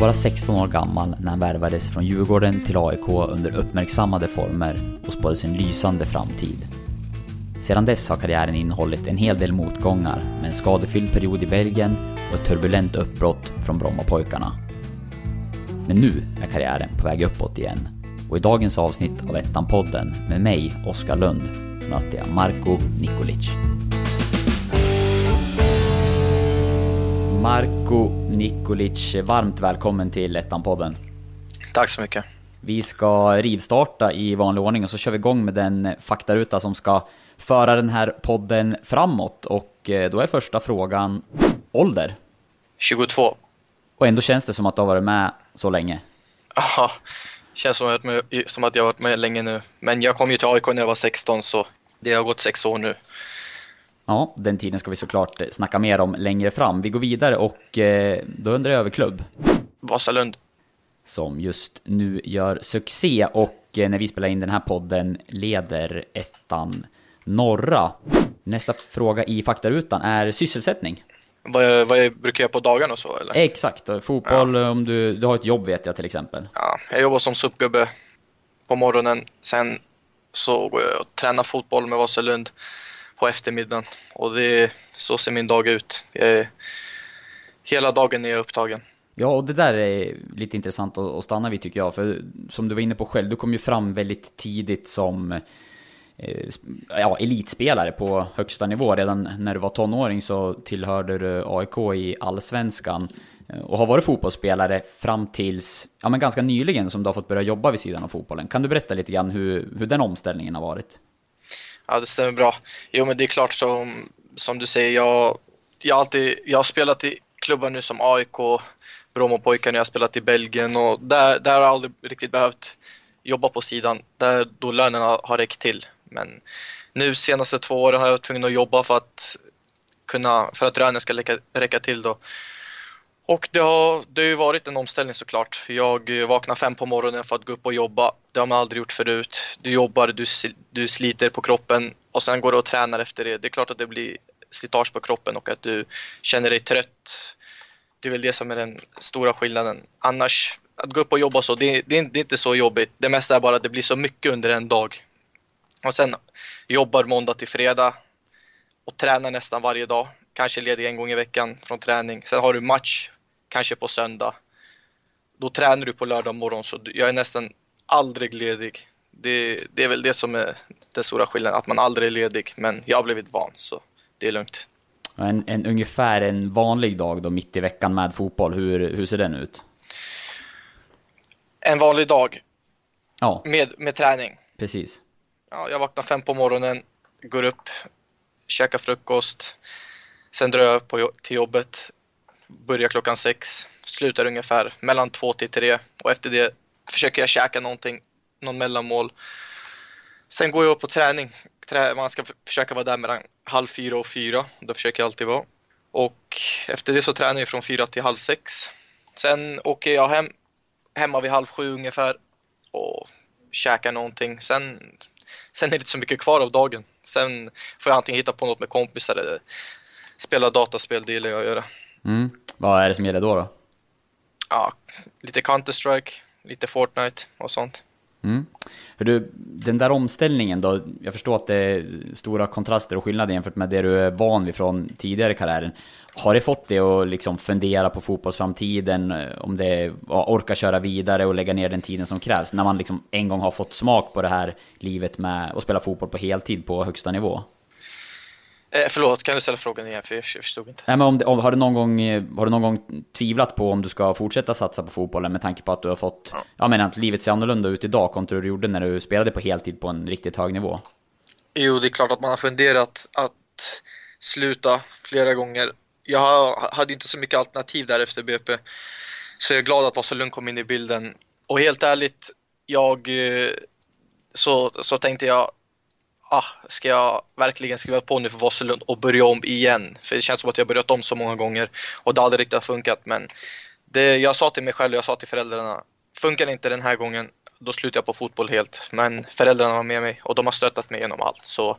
Bara 16 år gammal när han värvades från Djurgården till AIK under uppmärksammade former och spåddes en lysande framtid. Sedan dess har karriären innehållit en hel del motgångar med en skadefylld period i Belgien och ett turbulent uppbrott från Brommapojkarna. Men nu är karriären på väg uppåt igen och i dagens avsnitt av Ettan-podden med mig, Oskar Lund, möter jag Marko Nikolic. Marko Nikolic, varmt välkommen till Ettan-podden. Tack så mycket. Vi ska rivstarta i vanlig ordning och så kör vi igång med den faktaruta som ska föra den här podden framåt. Och eh, då är första frågan ålder. 22. Och ändå känns det som att du har varit med så länge. Aha. Känns som att, jag, varit med länge nu. Men jag kom ju till AIK när jag var 16 så det har gått sex år nu. Ja, den tiden ska vi såklart snacka mer om längre fram. Vi går vidare och eh, då undrar jag över klubb. Vasalund. Som just nu gör succé och eh, när vi spelar in den här podden leder ettan norra. Nästa fråga i faktarutan är sysselsättning. Vad jag, vad jag brukar göra på dagarna och så eller? Exakt, fotboll om du, du har ett jobb vet jag till exempel. Ja, jag jobbar som suppgubbe på morgonen. Sen så går jag och tränar fotboll med Vasalund på eftermiddagen. Och det, så ser min dag ut. Jag, hela dagen är jag upptagen. Ja, och det där är lite intressant att stanna vid tycker jag. För som du var inne på själv, du kom ju fram väldigt tidigt som eh, ja, elitspelare på högsta nivå. Redan när du var tonåring så tillhörde du AIK i Allsvenskan och har varit fotbollsspelare fram tills, ja men ganska nyligen som du har fått börja jobba vid sidan av fotbollen. Kan du berätta lite grann hur, hur den omställningen har varit? Ja, det stämmer bra. Jo, men det är klart som, som du säger, jag, jag, alltid, jag har spelat i klubbar nu som AIK, Brommapojkarna, jag har spelat i Belgien och där, där har jag aldrig riktigt behövt jobba på sidan, där då lönen har, har räckt till. Men nu senaste två åren har jag varit tvungen att jobba för att kunna, för att lönen ska räcka, räcka till då. Och det har, det har ju varit en omställning såklart. Jag vaknar fem på morgonen för att gå upp och jobba. Det har man aldrig gjort förut. Du jobbar, du, du sliter på kroppen och sen går du och tränar efter det. Det är klart att det blir slitage på kroppen och att du känner dig trött. Det är väl det som är den stora skillnaden. Annars, att gå upp och jobba så, det, det, det är inte så jobbigt. Det mesta är bara att det blir så mycket under en dag. Och sen jobbar måndag till fredag och tränar nästan varje dag. Kanske ledig en gång i veckan från träning. Sen har du match kanske på söndag. Då tränar du på lördag morgon så jag är nästan aldrig ledig. Det, det, är väl det som är den stora skillnaden, att man aldrig är ledig. Men jag har blivit van så det är lugnt. En, en, ungefär en vanlig dag då mitt i veckan med fotboll, hur, hur ser den ut? En vanlig dag? Ja. Med, med träning? Precis. Ja, jag vaknar fem på morgonen, går upp, käkar frukost, sen drar jag på, till jobbet, börjar klockan sex, slutar ungefär mellan två till tre och efter det försöker jag käka någonting, någon mellanmål. Sen går jag upp på träning. Man ska försöka vara där mellan halv fyra och fyra. Det försöker jag alltid vara. Och efter det så tränar jag från fyra till halv sex. Sen åker jag hem, hemma vid halv sju ungefär och käkar någonting. Sen, sen är det inte så mycket kvar av dagen. Sen får jag antingen hitta på något med kompisar eller spela dataspel, det gillar jag att göra. Mm. Vad är det som gäller då? då? Ja, lite Counter-Strike, lite Fortnite och sånt. Mm. Du, den där omställningen då, jag förstår att det är stora kontraster och skillnader jämfört med det du är van vid från tidigare karriären. Har det fått dig att liksom fundera på fotbollsframtiden, om det orkar köra vidare och lägga ner den tiden som krävs, när man liksom en gång har fått smak på det här livet med att spela fotboll på heltid på högsta nivå? Eh, förlåt, kan du ställa frågan igen? För jag förstod inte. Nej, men om, det, om, har, du någon gång, har du någon gång tvivlat på om du ska fortsätta satsa på fotbollen med tanke på att du har fått... Ja. Jag menar att livet ser annorlunda ut idag kontra hur du gjorde när du spelade på heltid på en riktigt hög nivå. Jo, det är klart att man har funderat att sluta flera gånger. Jag hade inte så mycket alternativ där efter BP. Så jag är glad att Vasalund kom in i bilden. Och helt ärligt, jag... Eh, så, så tänkte jag ah, ska jag verkligen skriva på nu för Vasselund och börja om igen? För det känns som att jag börjat om så många gånger och det har aldrig riktigt funkat. Men det jag sa till mig själv och jag sa till föräldrarna, funkar det inte den här gången, då slutar jag på fotboll helt. Men föräldrarna var med mig och de har stöttat mig genom allt. Så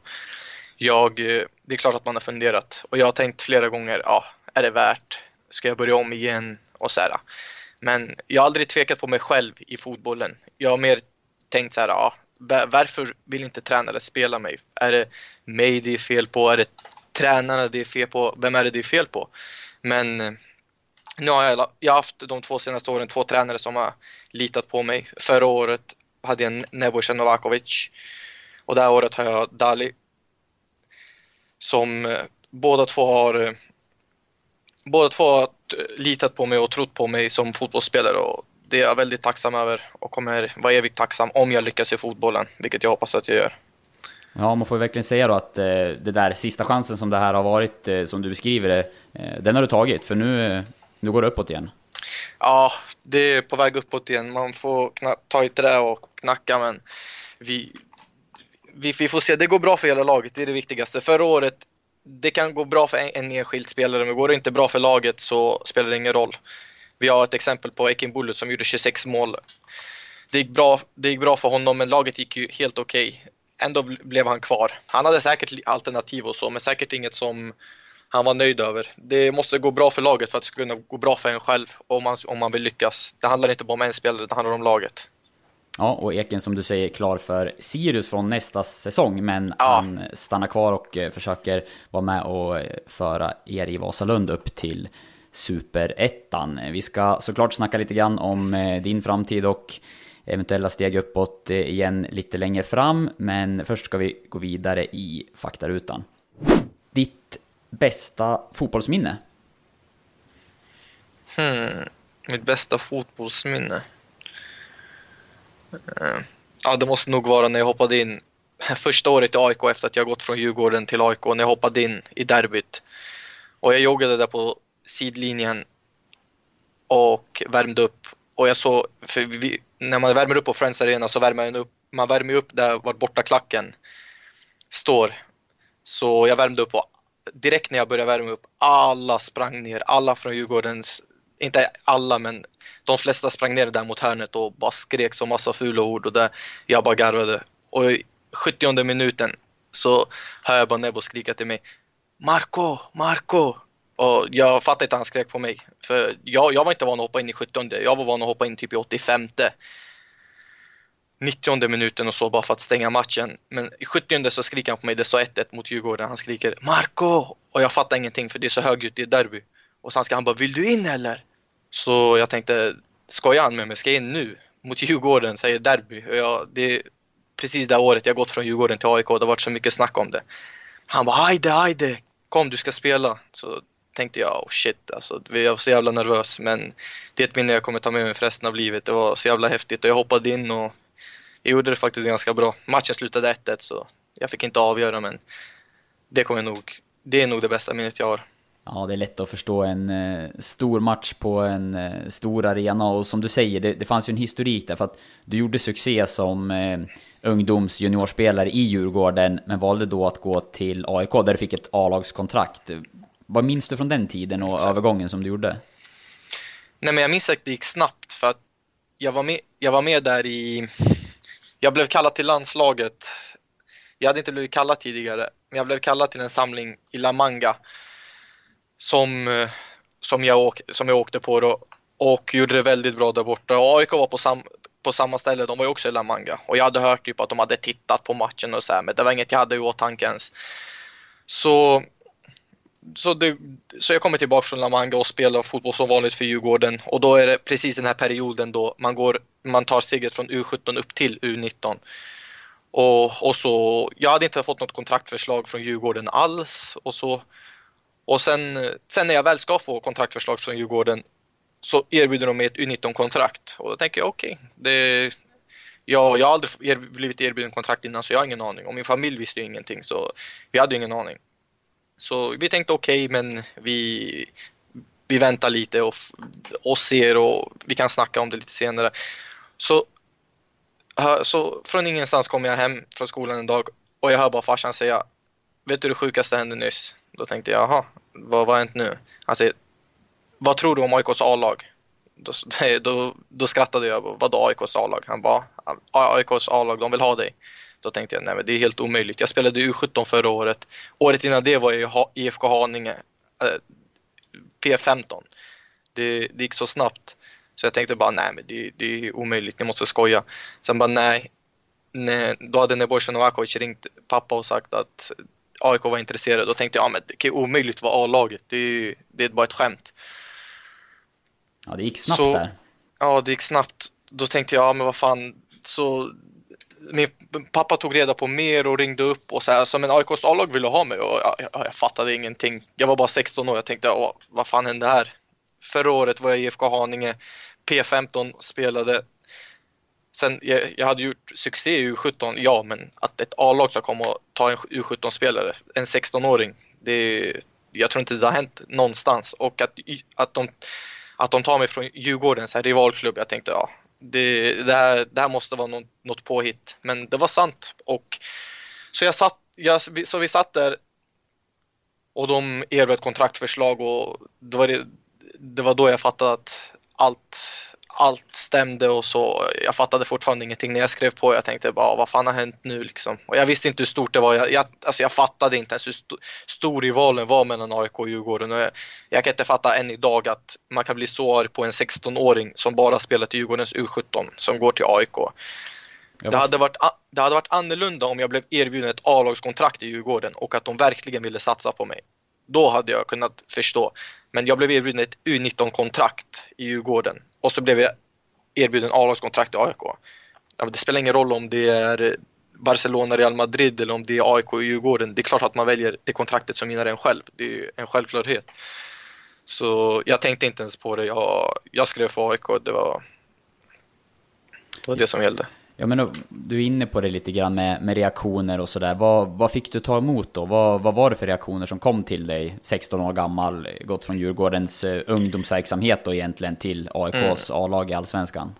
jag, eh, det är klart att man har funderat och jag har tänkt flera gånger, ja, är det värt? Ska jag börja om igen? Och så här. Men jag har aldrig tvekat på mig själv i fotbollen. Jag har mer tänkt så här, ja, varför vill inte tränare spela mig? Är det mig det är fel på? Är det tränarna det är fel på? Vem är det det är fel på? Men eh, nu har jag, jag har haft de två senaste åren två tränare som har litat på mig. Förra året hade jag Nebojsa Novakovic och det här året har jag Dali som eh, båda två har eh, båda två har litat på mig och trott på mig som fotbollsspelare och det är jag väldigt tacksam över och kommer vara evigt tacksam om jag lyckas i fotbollen, vilket jag hoppas att jag gör. Ja, man får verkligen säga då att eh, det där sista chansen som det här har varit, eh, som du beskriver det, eh, den har du tagit, för nu, nu går det uppåt igen. Ja, det är på väg uppåt igen. Man får ta i trä och knacka, men vi, vi, vi, får se. Det går bra för hela laget, det är det viktigaste. Förra året, det kan gå bra för en, en enskild spelare, men går det inte bra för laget så spelar det ingen roll. Vi har ett exempel på Ekin Bullet som gjorde 26 mål. Det gick, bra, det gick bra för honom, men laget gick ju helt okej. Okay. Ändå blev han kvar. Han hade säkert alternativ och så, men säkert inget som han var nöjd över. Det måste gå bra för laget för att det ska kunna gå bra för en själv om man, om man vill lyckas. Det handlar inte bara om en spelare, det handlar om laget. Ja, och Eken som du säger klar för Sirius från nästa säsong, men ja. han stannar kvar och eh, försöker vara med och eh, föra er i Vasalund upp till Superettan. Vi ska såklart snacka lite grann om eh, din framtid och eventuella steg uppåt eh, igen lite längre fram, men först ska vi gå vidare i faktarutan. Ditt bästa fotbollsminne? Hmm, mitt bästa fotbollsminne? Eh, ja, det måste nog vara när jag hoppade in första året i AIK efter att jag gått från Djurgården till AIK, när jag hoppade in i derbyt. Och jag joggade där på sidlinjen och värmde upp. Och jag såg, för vi, när man värmer upp på Friends Arena så värmer man upp, man värmer upp där var borta klacken står. Så jag värmde upp och direkt när jag började värma upp, alla sprang ner, alla från Djurgårdens, inte alla men de flesta sprang ner där mot hörnet och bara skrek så massa fula ord och där jag bara garvade. Och i 70 minuten så hör jag bara Nebo skrika till mig Marco, Marco! Och jag fattar inte han skrek på mig. För jag, jag var inte van att hoppa in i 17 Jag var van att hoppa in typ i 85 90 minuten och så bara för att stänga matchen. Men i 70 så skriker han på mig, det står 1-1 mot Djurgården. Han skriker Marco! Och jag fattar ingenting för det är så högljutt i derby. Och sen ska han bara, vill du in eller? Så jag tänkte, skojar han med mig? Ska jag in nu? Mot Djurgården, säger derby. Och jag, det är precis det året jag gått från Djurgården till AIK. Det har varit så mycket snack om det. Han bara, ajde, ajde, kom du ska spela. Så tänkte jag, oh shit alltså. Jag var så jävla nervös. Men det är ett minne jag kommer ta med mig för resten av livet. Det var så jävla häftigt och jag hoppade in och jag gjorde det faktiskt ganska bra. Matchen slutade 1-1 så jag fick inte avgöra men det kommer nog, det är nog det bästa minnet jag har. Ja, det är lätt att förstå en eh, stor match på en eh, stor arena och som du säger, det, det, fanns ju en historik där för att du gjorde succé som eh, ungdoms juniorspelare i Djurgården men valde då att gå till AIK där du fick ett A-lagskontrakt. Vad minns du från den tiden och övergången som du gjorde? Nej men jag minns att det gick snabbt för att jag var med, jag var med där i... Jag blev kallad till landslaget. Jag hade inte blivit kallad tidigare, men jag blev kallad till en samling i La Manga som, som, jag, åk, som jag åkte på då och gjorde det väldigt bra där borta. Och AIK var på, sam, på samma ställe, de var ju också i La Manga och jag hade hört typ att de hade tittat på matchen och så här, men det var inget jag hade i åtanke ens. Så, så, det, så jag kommer tillbaka från La Manga och spelar fotboll som vanligt för Djurgården och då är det precis den här perioden då man, går, man tar steget från U17 upp till U19. Och, och så, jag hade inte fått något kontraktförslag från Djurgården alls och så och sen, sen när jag väl ska få kontraktförslag från Djurgården så erbjuder de mig ett U19-kontrakt. Och då tänker jag okej, okay, jag, jag har aldrig er, blivit erbjuden kontrakt innan så jag har ingen aning. Och min familj visste ju ingenting så vi hade ingen aning. Så vi tänkte okej, okay, men vi, vi väntar lite och, och ser och vi kan snacka om det lite senare. Så, så från ingenstans kom jag hem från skolan en dag och jag hör bara farsan säga Vet du det sjukaste hände nyss? Då tänkte jag, jaha, vad har hänt nu? Han säger, vad tror du om AIKs A-lag? Då, då, då skrattade jag, vadå AIKs A-lag? Han bara, AIKs A-lag, de vill ha dig. Då tänkte jag, nej men det är helt omöjligt. Jag spelade U17 förra året. Året innan det var jag i IFK Haninge, äh, P15. Det, det gick så snabbt. Så jag tänkte bara, nej men det, det är omöjligt, ni måste skoja. Sen bara, nej. nej då hade Nebojsa Novakovic ringt pappa och sagt att AIK var intresserade. Då tänkte jag, ja men det kan ju omöjligt vara A-laget. Det är, det är bara ett skämt. Ja, det gick snabbt så, där. Ja, det gick snabbt. Då tänkte jag, ja men vad fan, så min pappa tog reda på mer och ringde upp och så här, som en AIKs A-lag ville ha mig och jag, jag, jag, fattade ingenting. Jag var bara 16 år, jag tänkte, vad fan hände här? Förra året var jag i IFK Haninge, P15 spelade. Sen, jag, jag hade gjort succé i U17, ja, men att ett A-lag ska komma och ta en U17-spelare, en 16-åring, det, jag tror inte det har hänt någonstans. Och att, att, de, att de tar mig från Djurgården, så här rivalklubb, jag tänkte ja, det, det, här, det här måste vara något, något påhitt. Men det var sant. Och, så, jag satt, jag, så vi satt där och de erbjöd kontraktförslag och det var, det, det var då jag fattade att allt, allt stämde och så. Jag fattade fortfarande ingenting när jag skrev på. Jag tänkte bara, vad fan har hänt nu liksom? Och jag visste inte hur stort det var. Jag, jag, alltså jag fattade inte ens hur st stor rivalen var mellan AIK och Djurgården. Och jag, jag, kan inte fatta än idag att man kan bli så arg på en 16-åring som bara spelat i Djurgårdens U17 som går till AIK. Det hade, varit, det hade varit annorlunda om jag blev erbjuden ett A-lagskontrakt i Djurgården och att de verkligen ville satsa på mig. Då hade jag kunnat förstå. Men jag blev erbjuden ett U19-kontrakt i Djurgården och så blev jag erbjuden A-lagskontrakt i AIK. Ja, det spelar ingen roll om det är Barcelona, Real Madrid eller om det är AIK och Djurgården. Det är klart att man väljer det kontraktet som gynnar en själv. Det är en självklarhet. Så jag tänkte inte ens på det. Jag, jag skrev för AIK. Det var, det var det som gällde. Ja, men du är inne på det lite grann med, med reaktioner och sådär. Vad, vad fick du ta emot då? Vad, vad var det för reaktioner som kom till dig? 16 år gammal, gått från Djurgårdens uh, ungdomsverksamhet då egentligen till AIKs mm. A-lag i Allsvenskan.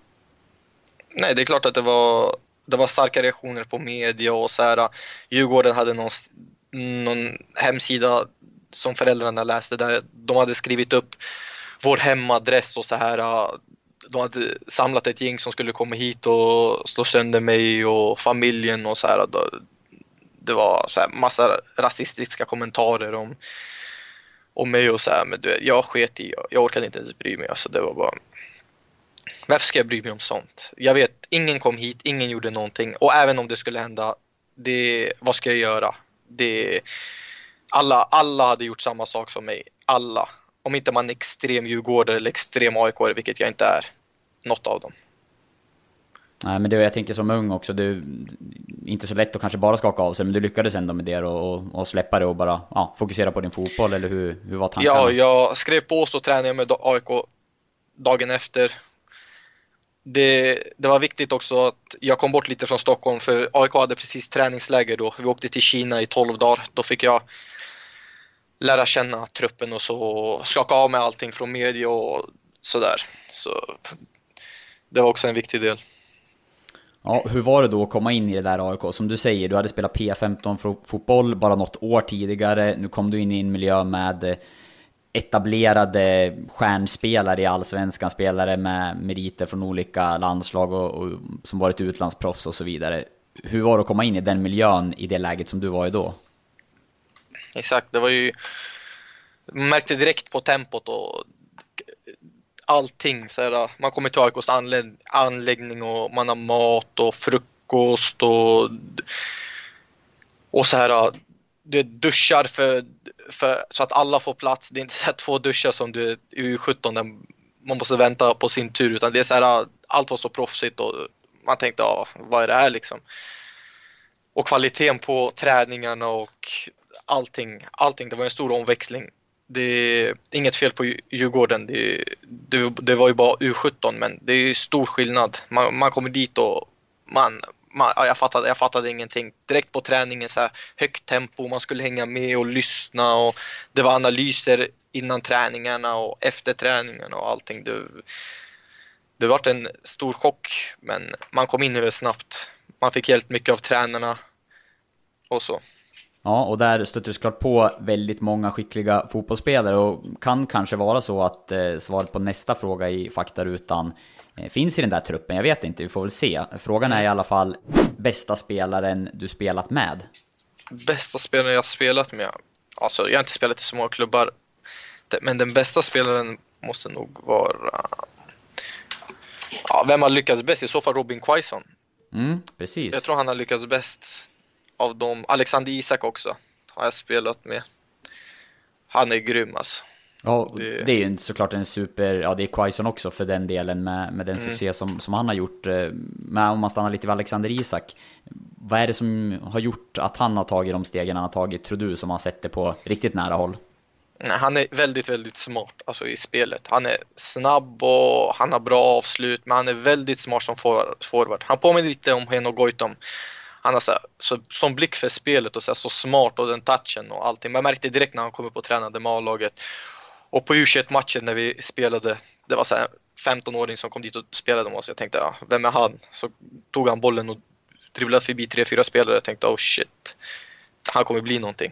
Nej, det är klart att det var, det var starka reaktioner på media och så här. Djurgården hade någon, någon hemsida som föräldrarna läste där de hade skrivit upp vår hemadress och så här de hade samlat ett gäng som skulle komma hit och slå sönder mig och familjen och så här. Det var så här massa rasistiska kommentarer om, om mig och så här. Men jag sket i, jag orkade inte ens bry mig. Alltså det var bara... Varför ska jag bry mig om sånt? Jag vet, ingen kom hit, ingen gjorde någonting och även om det skulle hända, det, vad ska jag göra? Det, alla, alla hade gjort samma sak som mig. Alla. Om inte man är extrem djurgårdare eller extrem aik vilket jag inte är något av dem. Nej, men det, jag tänker som ung också, är inte så lätt att kanske bara skaka av sig, men du lyckades ändå med det och, och släppa det och bara ja, fokusera på din fotboll, eller hur, hur var tankarna? Ja, jag skrev på så tränade jag med AIK dagen efter. Det, det, var viktigt också att jag kom bort lite från Stockholm, för AIK hade precis träningsläger då. Vi åkte till Kina i 12 dagar. Då fick jag lära känna truppen och så skaka av mig allting från media och sådär. Så det var också en viktig del. Ja, hur var det då att komma in i det där AIK? Som du säger, du hade spelat P15 fotboll bara något år tidigare. Nu kom du in i en miljö med etablerade stjärnspelare i Allsvenskan, spelare med meriter från olika landslag och, och som varit utlandsproffs och så vidare. Hur var det att komma in i den miljön i det läget som du var i då? Exakt, det var ju... Man märkte direkt på tempot och allting. Så här, man kommer till AIKs anläggning och man har mat och frukost och, och så här, du duschar för, för, så att alla får plats. Det är inte så här två duschar som du i U17 där man måste vänta på sin tur utan det är så här, allt var så proffsigt och man tänkte, ja, vad är det här liksom? Och kvaliteten på träningarna och allting, allting, det var en stor omväxling det är inget fel på Djurgården. Det, det, det, var ju bara U17 men det är stor skillnad. Man, man kommer dit och man, man, jag, fattade, jag fattade ingenting. Direkt på träningen så här, högt tempo, man skulle hänga med och lyssna och det var analyser innan träningarna och efter träningarna och allting. Det, det var en stor chock men man kom in i det snabbt. Man fick hjälp mycket av tränarna och så. Ja, och där stöter du såklart på väldigt många skickliga fotbollsspelare och kan kanske vara så att eh, svaret på nästa fråga i faktarutan eh, finns i den där truppen. Jag vet inte, vi får väl se. Frågan är i alla fall bästa spelaren du spelat med. Bästa spelaren jag spelat med? Alltså, jag har inte spelat i så många klubbar. Men den bästa spelaren måste nog vara... Ja, vem har lyckats bäst? I så fall Robin Quaison. Mm, precis. Jag tror han har lyckats bäst av dem. Alexander Isak också har jag spelat med. Han är grym alltså. Ja, det... det är ju såklart en super, ja det är Quaison också för den delen med, med den mm. succé som, som han har gjort. Eh, men om man stannar lite vid Alexander Isak. Vad är det som har gjort att han har tagit de stegen han har tagit, tror du, som har sett det på riktigt nära håll? Han är väldigt, väldigt smart alltså i spelet. Han är snabb och han har bra avslut, men han är väldigt smart som forward. Han påminner lite om Heno Goitom. Han har så, så, sån blick för spelet och så, så smart och den touchen och allting. Man märkte direkt när han kom upp och tränade med A-laget. Och på U21-matchen när vi spelade, det var så 15-åring som kom dit och spelade med oss. Jag tänkte, ja, vem är han? Så tog han bollen och dribblade förbi tre, fyra spelare. Jag tänkte, oh shit, han kommer bli någonting.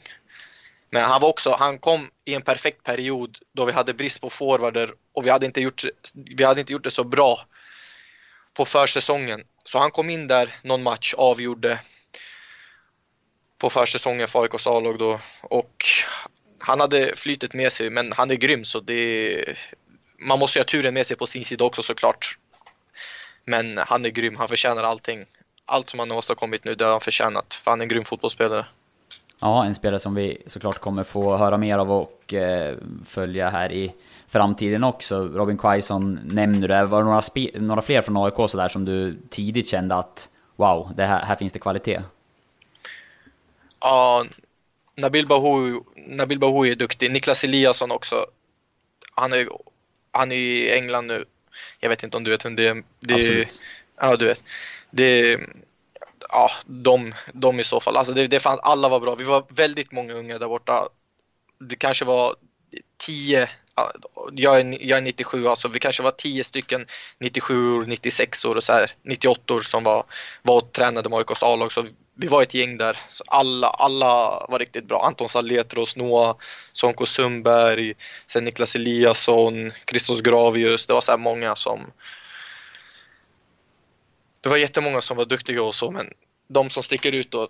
Men han var också, han kom i en perfekt period då vi hade brist på forwarder och vi hade inte gjort, vi hade inte gjort det så bra på försäsongen. Så han kom in där någon match, avgjorde på försäsongen för AIKs A-lag då och han hade flytet med sig men han är grym så det man måste ju ha turen med sig på sin sida också såklart. Men han är grym, han förtjänar allting. Allt som han har åstadkommit nu, det har han förtjänat. För han är en grym fotbollsspelare. Ja, en spelare som vi såklart kommer få höra mer av och eh, följa här i framtiden också. Robin Quaison nämner du. Var det några, några fler från AIK sådär som du tidigt kände att wow, det här, här finns det kvalitet? Ja, Nabil Bahoui, Nabil Bahoui är duktig. Niklas Eliasson också. Han är, han är i England nu. Jag vet inte om du vet vem det är. Det, Absolut. Ja, du vet. Det, ja, de, de i så fall. Alltså det, det fanns, alla var bra. Vi var väldigt många unga där borta. Det kanske var tio, jag är, jag är 97, alltså vi kanske var tio stycken 97 år, 96 år och så här, 98 år som var, var och tränade med AIKs A-lag. Så vi var ett gäng där. Så alla, alla var riktigt bra. Anton Saletros, Noah Sonko Sundberg, sen Niklas Eliasson, Christos Gravius. Det var så här många som det var jättemånga som var duktiga och så, men de som sticker ut då,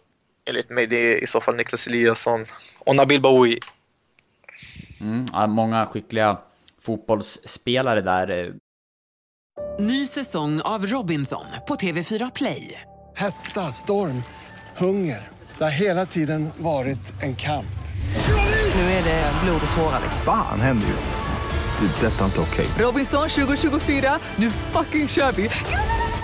enligt mig, det är i så fall Niklas Eliasson och Nabil Bahoui. Mm, många skickliga fotbollsspelare där. Ny säsong av Robinson på TV4 Play. Hetta, storm, hunger. Det har hela tiden varit en kamp. Nu är det blod och tårar. Fan händer just det. det detta är inte okej. Okay. Robinson 2024, nu fucking kör vi.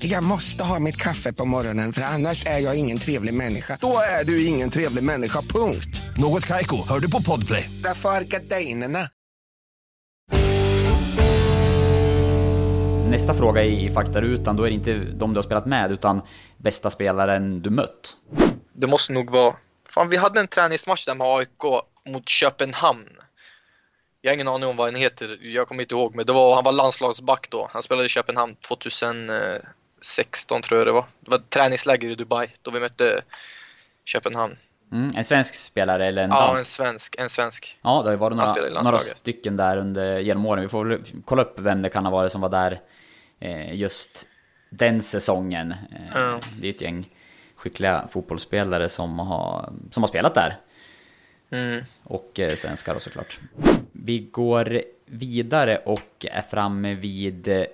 Jag måste ha mitt kaffe på morgonen för annars är jag ingen trevlig människa. Då är du ingen trevlig människa, punkt. Något kajko, hör du på podplay. Därför är gardinerna. Nästa fråga i faktarutan, då är det inte de du har spelat med, utan bästa spelaren du mött. Det måste nog vara... Fan, vi hade en träningsmatch där med AIK mot Köpenhamn. Jag har ingen aning om vad han heter, jag kommer inte ihåg, men det var, han var landslagsback då. Han spelade i Köpenhamn 2016 tror jag det var. Det var träningsläger i Dubai då vi mötte Köpenhamn. Mm, en svensk spelare eller en ja, dansk? en svensk. En svensk. Ja, det har ju varit några, några stycken där under genom åren. Vi får väl kolla upp vem det kan ha varit som var där eh, just den säsongen. Eh, mm. Det är ett gäng skickliga fotbollsspelare som har, som har spelat där. Mm. Och eh, svenskar då såklart. Vi går vidare och är framme vid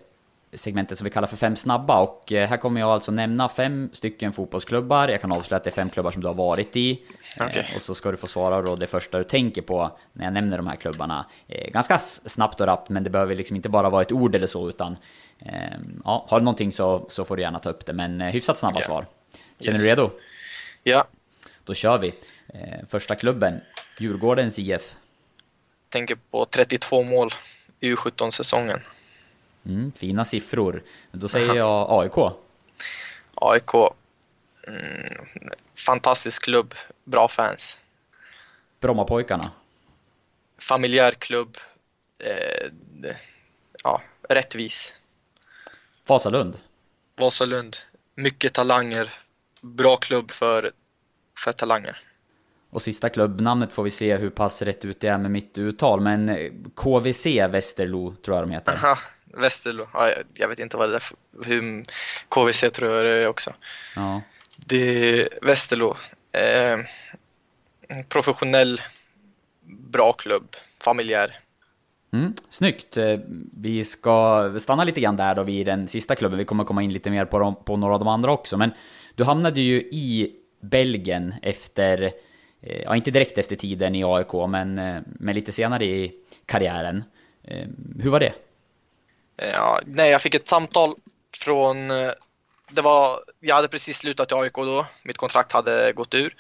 segmentet som vi kallar för fem snabba och eh, här kommer jag alltså nämna fem stycken fotbollsklubbar. Jag kan avslöja att det är fem klubbar som du har varit i. Okay. Och så ska du få svara då det första du tänker på när jag nämner de här klubbarna. Ganska snabbt och rappt men det behöver liksom inte bara vara ett ord eller så utan ja, har du någonting så, så får du gärna ta upp det men hyfsat snabba yeah. svar. Känner yes. du redo? Ja. Då kör vi. Första klubben, Djurgårdens IF. Tänker på 32 mål U17-säsongen. Mm, fina siffror. Då säger jag AIK. AIK, mm, fantastisk klubb, bra fans. Brommapojkarna. Familjär klubb, eh, ja, rättvis. Vasalund. Vasalund, mycket talanger, bra klubb för, för talanger. Och sista klubbnamnet får vi se hur pass rätt ut det är med mitt uttal, men KVC Västerlo tror jag de heter. Aha, Västerlo, ja, jag, vet inte vad det är för, hur, KVC tror jag det är också. Ja. Det är Västerlo, eh, professionell, bra klubb, familjär. Mm, snyggt! Eh, Vi ska stanna lite grann där då vid den sista klubben. Vi kommer komma in lite mer på, dem, på några av de andra också. Men du hamnade ju i Belgien efter, eh, ja inte direkt efter tiden i AIK, men, eh, men lite senare i karriären. Hur var det? Ja, nej, jag fick ett samtal från, eh, det var, jag hade precis slutat i AIK då, mitt kontrakt hade gått ur.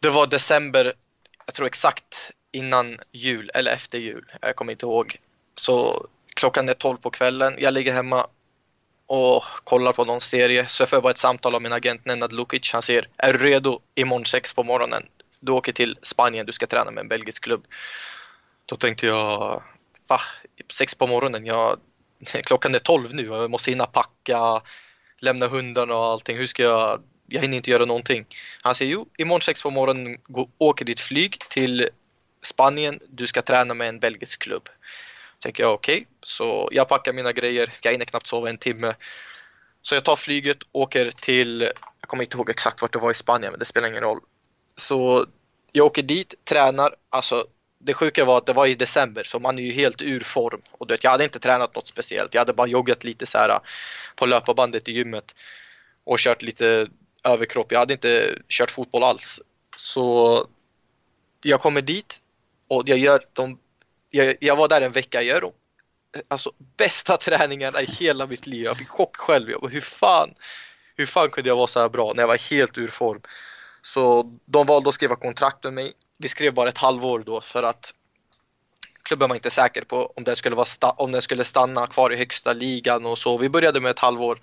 Det var december, jag tror exakt innan jul eller efter jul, jag kommer inte ihåg. Så klockan är 12 på kvällen, jag ligger hemma och kollar på någon serie. Så jag får bara ett samtal av min agent Nenad Lukic. Han säger, är du redo imorgon sex på morgonen? Du åker till Spanien, du ska träna med en belgisk klubb. Då tänkte jag, va? Sex på morgonen? Jag, klockan är 12 nu, och jag måste hinna packa, lämna hundarna och allting. Hur ska jag? Jag hinner inte göra någonting. Han säger, jo, imorgon sex på morgonen gå, åker ditt flyg till Spanien, du ska träna med en belgisk klubb. Tänker jag okej, okay. så jag packar mina grejer, jag hinner knappt sova en timme. Så jag tar flyget, åker till, jag kommer inte ihåg exakt vart det var i Spanien, men det spelar ingen roll. Så jag åker dit, tränar, alltså det sjuka var att det var i december så man är ju helt ur form. Och du vet, jag hade inte tränat något speciellt, jag hade bara joggat lite så här på löparbandet i gymmet och kört lite överkropp. Jag hade inte kört fotboll alls. Så jag kommer dit och jag gör de jag, jag var där en vecka, jag gör de alltså, bästa träningarna i hela mitt liv. Jag fick chock själv. Jag bara, hur fan, hur fan kunde jag vara så här bra när jag var helt ur form? Så de valde att skriva kontrakt med mig. Vi skrev bara ett halvår då för att klubben var inte säker på om den skulle, vara om den skulle stanna kvar i högsta ligan och så. Vi började med ett halvår.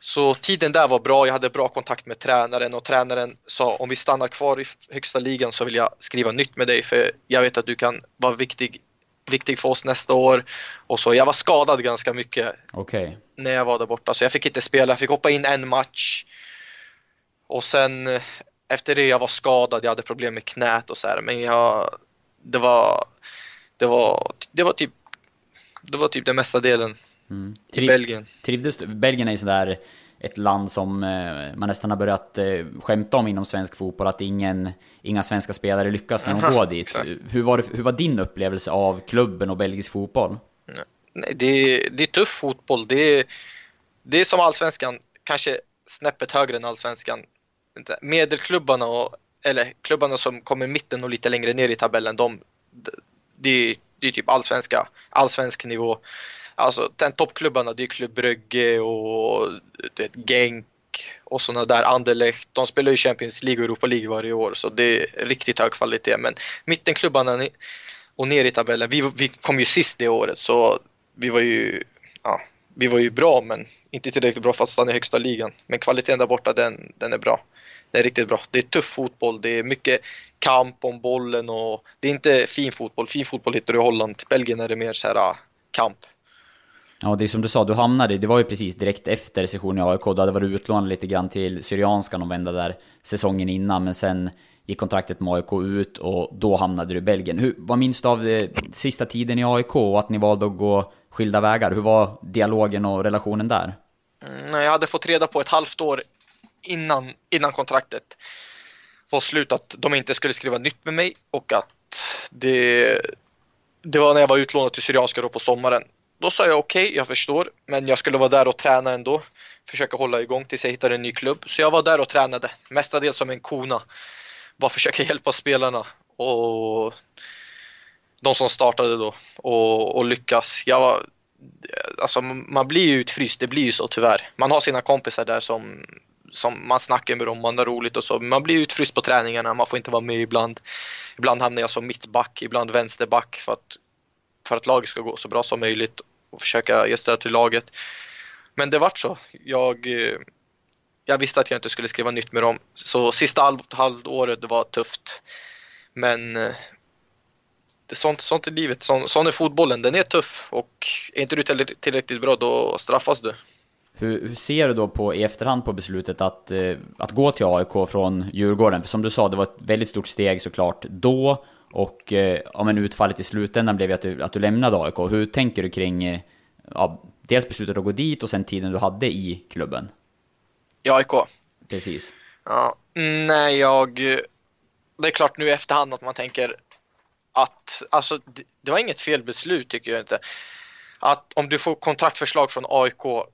Så tiden där var bra, jag hade bra kontakt med tränaren och tränaren sa om vi stannar kvar i högsta ligan så vill jag skriva nytt med dig för jag vet att du kan vara viktig, viktig för oss nästa år. Och så jag var skadad ganska mycket okay. när jag var där borta så jag fick inte spela, jag fick hoppa in en match. Och sen efter det jag var skadad, jag hade problem med knät och så här men jag, det var, det var, det var typ, det var typ den mesta delen Mm. I Belgien. Trivdes du? Belgien är ju sådär ett land som eh, man nästan har börjat eh, skämta om inom svensk fotboll, att ingen, inga svenska spelare lyckas när de Aha, går dit. exakt. Hur var, det, hur var din upplevelse av klubben och belgisk fotboll? Nej, det, är, det är tuff fotboll. Det det är som allsvenskan, kanske snäppet högre än allsvenskan. Medelklubbarna, och, eller klubbarna som kommer i mitten och lite längre ner i tabellen, de, det, är, är typ allsvenska, allsvensk nivå. Alltså den toppklubbarna, det är Klubb Brygge och vet, Genk och sådana där, Anderlecht. De spelar ju Champions League och Europa League varje år så det är riktigt hög kvalitet. Men mittenklubbarna och ner i tabellen, vi, vi kom ju sist det året så vi var ju, ja, vi var ju bra men inte tillräckligt bra för att stanna i högsta ligan. Men kvaliteten där borta den, den är bra. Den är riktigt bra. Det är tuff fotboll, det är mycket kamp om bollen och det är inte fin fotboll. Fin fotboll hittar du i Holland. Belgien är det mer så här kamp. Ja, det är som du sa, du hamnade, det var ju precis direkt efter sessionen i AIK, du hade varit utlånad lite grann till Syrianskan och vända där säsongen innan, men sen gick kontraktet med AIK ut och då hamnade du i Belgien. Hur, vad minns du av det, sista tiden i AIK och att ni valde att gå skilda vägar? Hur var dialogen och relationen där? Mm, jag hade fått reda på ett halvt år innan, innan kontraktet var slut att de inte skulle skriva nytt med mig och att det, det var när jag var utlånad till Syrianska då på sommaren. Då sa jag okej, okay, jag förstår, men jag skulle vara där och träna ändå. Försöka hålla igång tills jag hittar en ny klubb. Så jag var där och tränade, mestadels som en kona. Bara försöka hjälpa spelarna och de som startade då och, och lyckas. Jag var, alltså man blir ju utfryst, det blir ju så tyvärr. Man har sina kompisar där som, som man snackar med dem, man har roligt och så. Man blir utfryst på träningarna, man får inte vara med ibland. Ibland hamnar jag som mittback, ibland vänsterback för att för att laget ska gå så bra som möjligt och försöka ge stöd till laget. Men det vart så. Jag, eh, jag visste att jag inte skulle skriva nytt med dem. Så sista halv, halvåret det var tufft. Men eh, det är sånt, sånt är livet. Sån, sån är fotbollen. Den är tuff och är inte du tillräckligt bra då straffas du. Hur, hur, ser du då på, i efterhand på beslutet att, eh, att gå till AIK från Djurgården? För som du sa, det var ett väldigt stort steg såklart då. Och eh, ja, men utfallet i slutändan blev ju att du, att du lämnade AIK. Hur tänker du kring eh, ja, dels beslutet att gå dit och sen tiden du hade i klubben? I AIK? Precis. Ja, nej, jag... Det är klart nu i efterhand att man tänker att, alltså det, det var inget fel beslut tycker jag inte. Att om du får kontraktförslag från AIK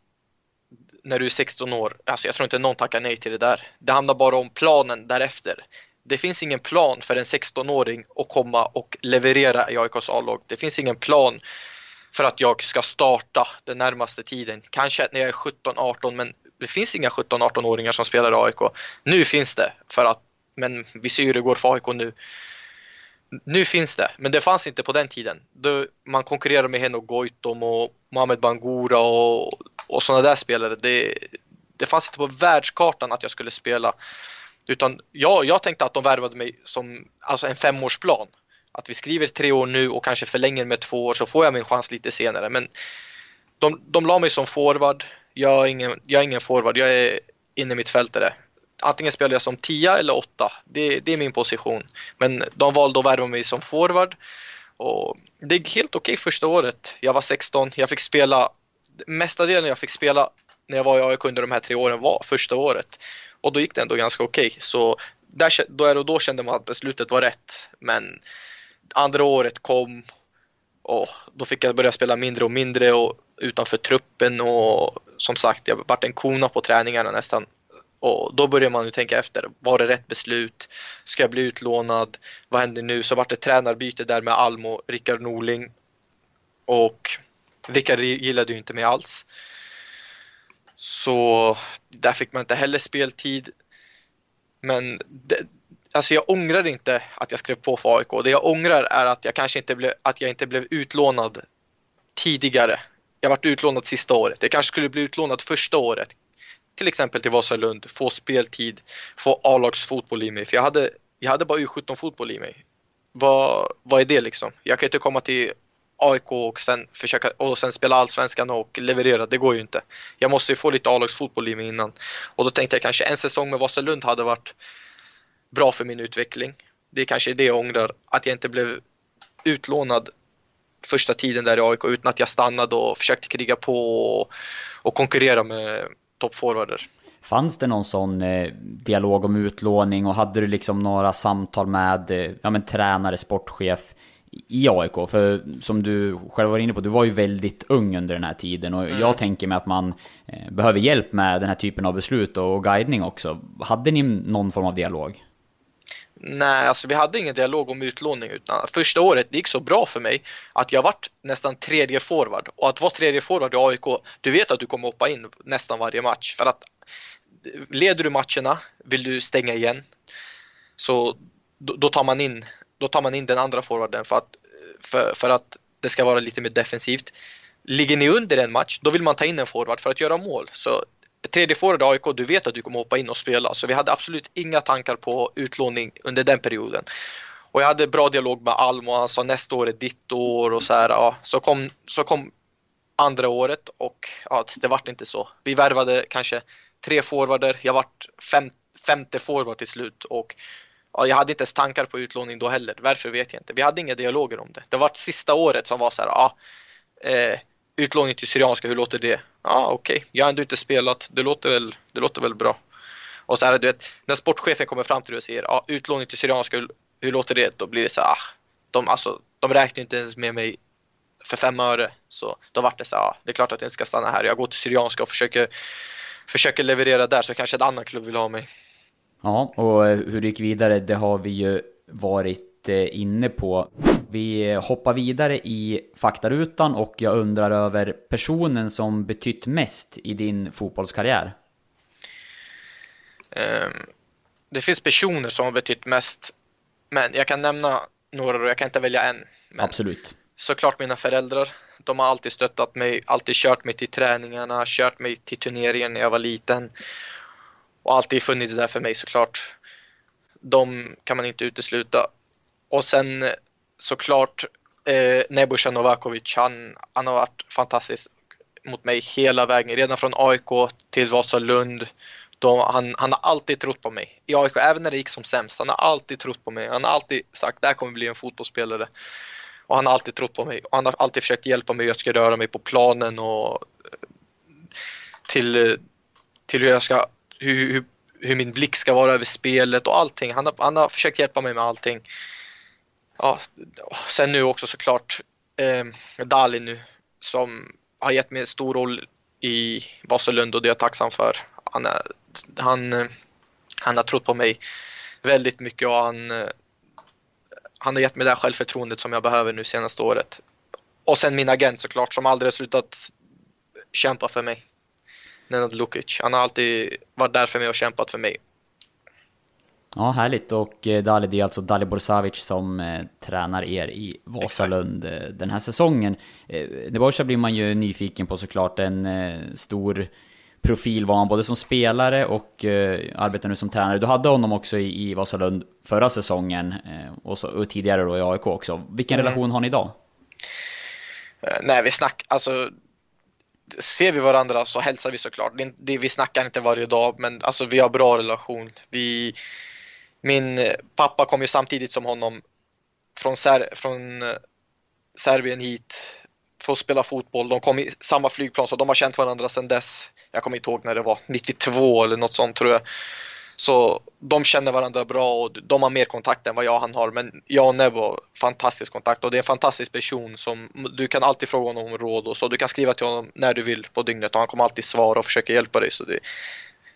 när du är 16 år, alltså jag tror inte någon tackar nej till det där. Det handlar bara om planen därefter. Det finns ingen plan för en 16-åring att komma och leverera i AIKs A-lag. Det finns ingen plan för att jag ska starta den närmaste tiden. Kanske när jag är 17-18 men det finns inga 17-18-åringar som spelar i AIK. Nu finns det för att, men vi ser hur det går för AIK nu. Nu finns det, men det fanns inte på den tiden. Då man konkurrerade med Henok Goitom och Mohamed Bangura och, och sådana där spelare. Det, det fanns inte på världskartan att jag skulle spela. Utan jag, jag tänkte att de värvade mig som alltså en femårsplan. Att vi skriver tre år nu och kanske förlänger med två år så får jag min chans lite senare. Men de, de la mig som forward. Jag är ingen, jag är ingen forward, jag är inne mitt fältare antingen spelar jag som tia eller åtta. Det, det är min position. Men de valde att värva mig som forward. Och det gick helt okej okay första året. Jag var 16, jag fick spela, mesta delen jag fick spela när jag var i AIK under de här tre åren var första året. Och då gick det ändå ganska okej. Okay. Så där, då, och då kände man att beslutet var rätt. Men andra året kom och då fick jag börja spela mindre och mindre och utanför truppen och som sagt, jag vart en kona på träningarna nästan och då börjar man ju tänka efter. Var det rätt beslut? Ska jag bli utlånad? Vad händer nu? Så vart det tränarbyte där med Almo, Rickard Norling. Och Rickard gillade ju inte mig alls. Så där fick man inte heller speltid. Men det, alltså jag ångrar inte att jag skrev på för AIK. Det jag ångrar är att jag kanske inte blev, att jag inte blev utlånad tidigare. Jag varit utlånad sista året. Jag kanske skulle bli utlånad första året till exempel till Vasalund, få speltid, få A-lagsfotboll i mig. För jag hade, jag hade bara U17-fotboll i mig. Vad, vad är det liksom? Jag kan inte komma till AIK och sen, försöka, och sen spela allsvenskan och leverera, det går ju inte. Jag måste ju få lite A-lagsfotboll i mig innan. Och då tänkte jag kanske en säsong med Vasalund hade varit bra för min utveckling. Det är kanske det jag ångrar, att jag inte blev utlånad första tiden där i AIK utan att jag stannade och försökte kriga på och, och konkurrera med toppforwarder. Fanns det någon sån eh, dialog om utlåning och hade du liksom några samtal med eh, ja, men, tränare, sportchef i AIK? För som du själv var inne på, du var ju väldigt ung under den här tiden och mm. jag tänker mig att man eh, behöver hjälp med den här typen av beslut och guidning också. Hade ni någon form av dialog? Nej, alltså vi hade ingen dialog om utlåning utan första året det gick så bra för mig att jag vart nästan tredje forward och att vara tredje forward i AIK, du vet att du kommer hoppa in nästan varje match för att leder du matcherna vill du stänga igen så då, tar man in då tar man in den andra forwarden för att, för, för att det ska vara lite mer defensivt. Ligger ni under en match, då vill man ta in en forward för att göra mål. Så tredje forward i AIK, du vet att du kommer hoppa in och spela. Så vi hade absolut inga tankar på utlåning under den perioden. Och jag hade bra dialog med Alm och han sa nästa år är ditt år och så här. Ja. Så, kom, så kom andra året och ja, det vart inte så. Vi värvade kanske tre forwarder, jag vart fem, femte forward till slut och ja, jag hade inte ens tankar på utlåning då heller. Varför vet jag inte. Vi hade inga dialoger om det. Det var sista året som var så här, ja, eh, utlåning till Syrianska, hur låter det? Ja, ah, okej, okay. jag har ändå inte spelat, det låter väl, det låter väl bra. Och så här, du vet, när sportchefen kommer fram till dig och säger ja, ah, utlåning till Syrianska, hur, hur låter det? Då blir det så ah, de, alltså, de räknar inte ens med mig för fem öre. Så då vart det så ah, det är klart att jag inte ska stanna här. Jag går till Syrianska och försöker, försöker leverera där så kanske en annan klubb vill ha mig. Ja, och hur det gick vidare, det har vi ju varit eh, inne på. Vi hoppar vidare i faktarutan och jag undrar över personen som betytt mest i din fotbollskarriär. Um, det finns personer som har betytt mest, men jag kan nämna några och jag kan inte välja en. Absolut. såklart mina föräldrar. De har alltid stöttat mig, alltid kört mig till träningarna, kört mig till turneringen när jag var liten. Och alltid funnits där för mig såklart. De kan man inte utesluta. Och sen eh, såklart eh, Nebojsa Novakovic, han, han har varit fantastisk mot mig hela vägen. Redan från AIK till Vasalund. De, han, han har alltid trott på mig. I AIK, även när det gick som sämst. Han har alltid trott på mig. Han har alltid sagt, det här kommer bli en fotbollsspelare. Och han har alltid trott på mig. Och han har alltid försökt hjälpa mig hur jag ska röra mig på planen och eh, till, eh, till hur jag ska, hur, hur, hur min blick ska vara över spelet och allting. Han har, han har försökt hjälpa mig med allting. Ja, sen nu också såklart eh, Dali nu som har gett mig en stor roll i Vasalund och det är jag tacksam för. Han, är, han, han har trott på mig väldigt mycket och han, han har gett mig det här självförtroendet som jag behöver nu senaste året. Och sen min agent såklart som aldrig har slutat kämpa för mig. Nenad Lukic. Han har alltid varit där för mig och kämpat för mig. Ja, härligt. Och eh, Dali, det är alltså Dalibor Savic som eh, tränar er i Vasalund eh, den här säsongen. Eh, Nebojsa blir man ju nyfiken på såklart. En eh, stor profil var han både som spelare och eh, arbetar nu som tränare. Du hade honom också i, i Vasalund förra säsongen eh, och, så, och tidigare då i AIK också. Vilken mm. relation har ni idag? Nej, vi snackar, alltså ser vi varandra så hälsar vi såklart. Det, det, vi snackar inte varje dag, men alltså vi har bra relation. Vi, min pappa kom ju samtidigt som honom från, Ser från eh, Serbien hit för att spela fotboll. De kom i samma flygplan så de har känt varandra sedan dess. Jag kommer inte ihåg när det var, 92 eller något sånt tror jag. Så de känner varandra bra och de har mer kontakt än vad jag och han har. Men jag och Nebo, fantastisk kontakt och det är en fantastisk person som du kan alltid fråga honom om råd och så. Du kan skriva till honom när du vill på dygnet och han kommer alltid svara och försöka hjälpa dig. Så det,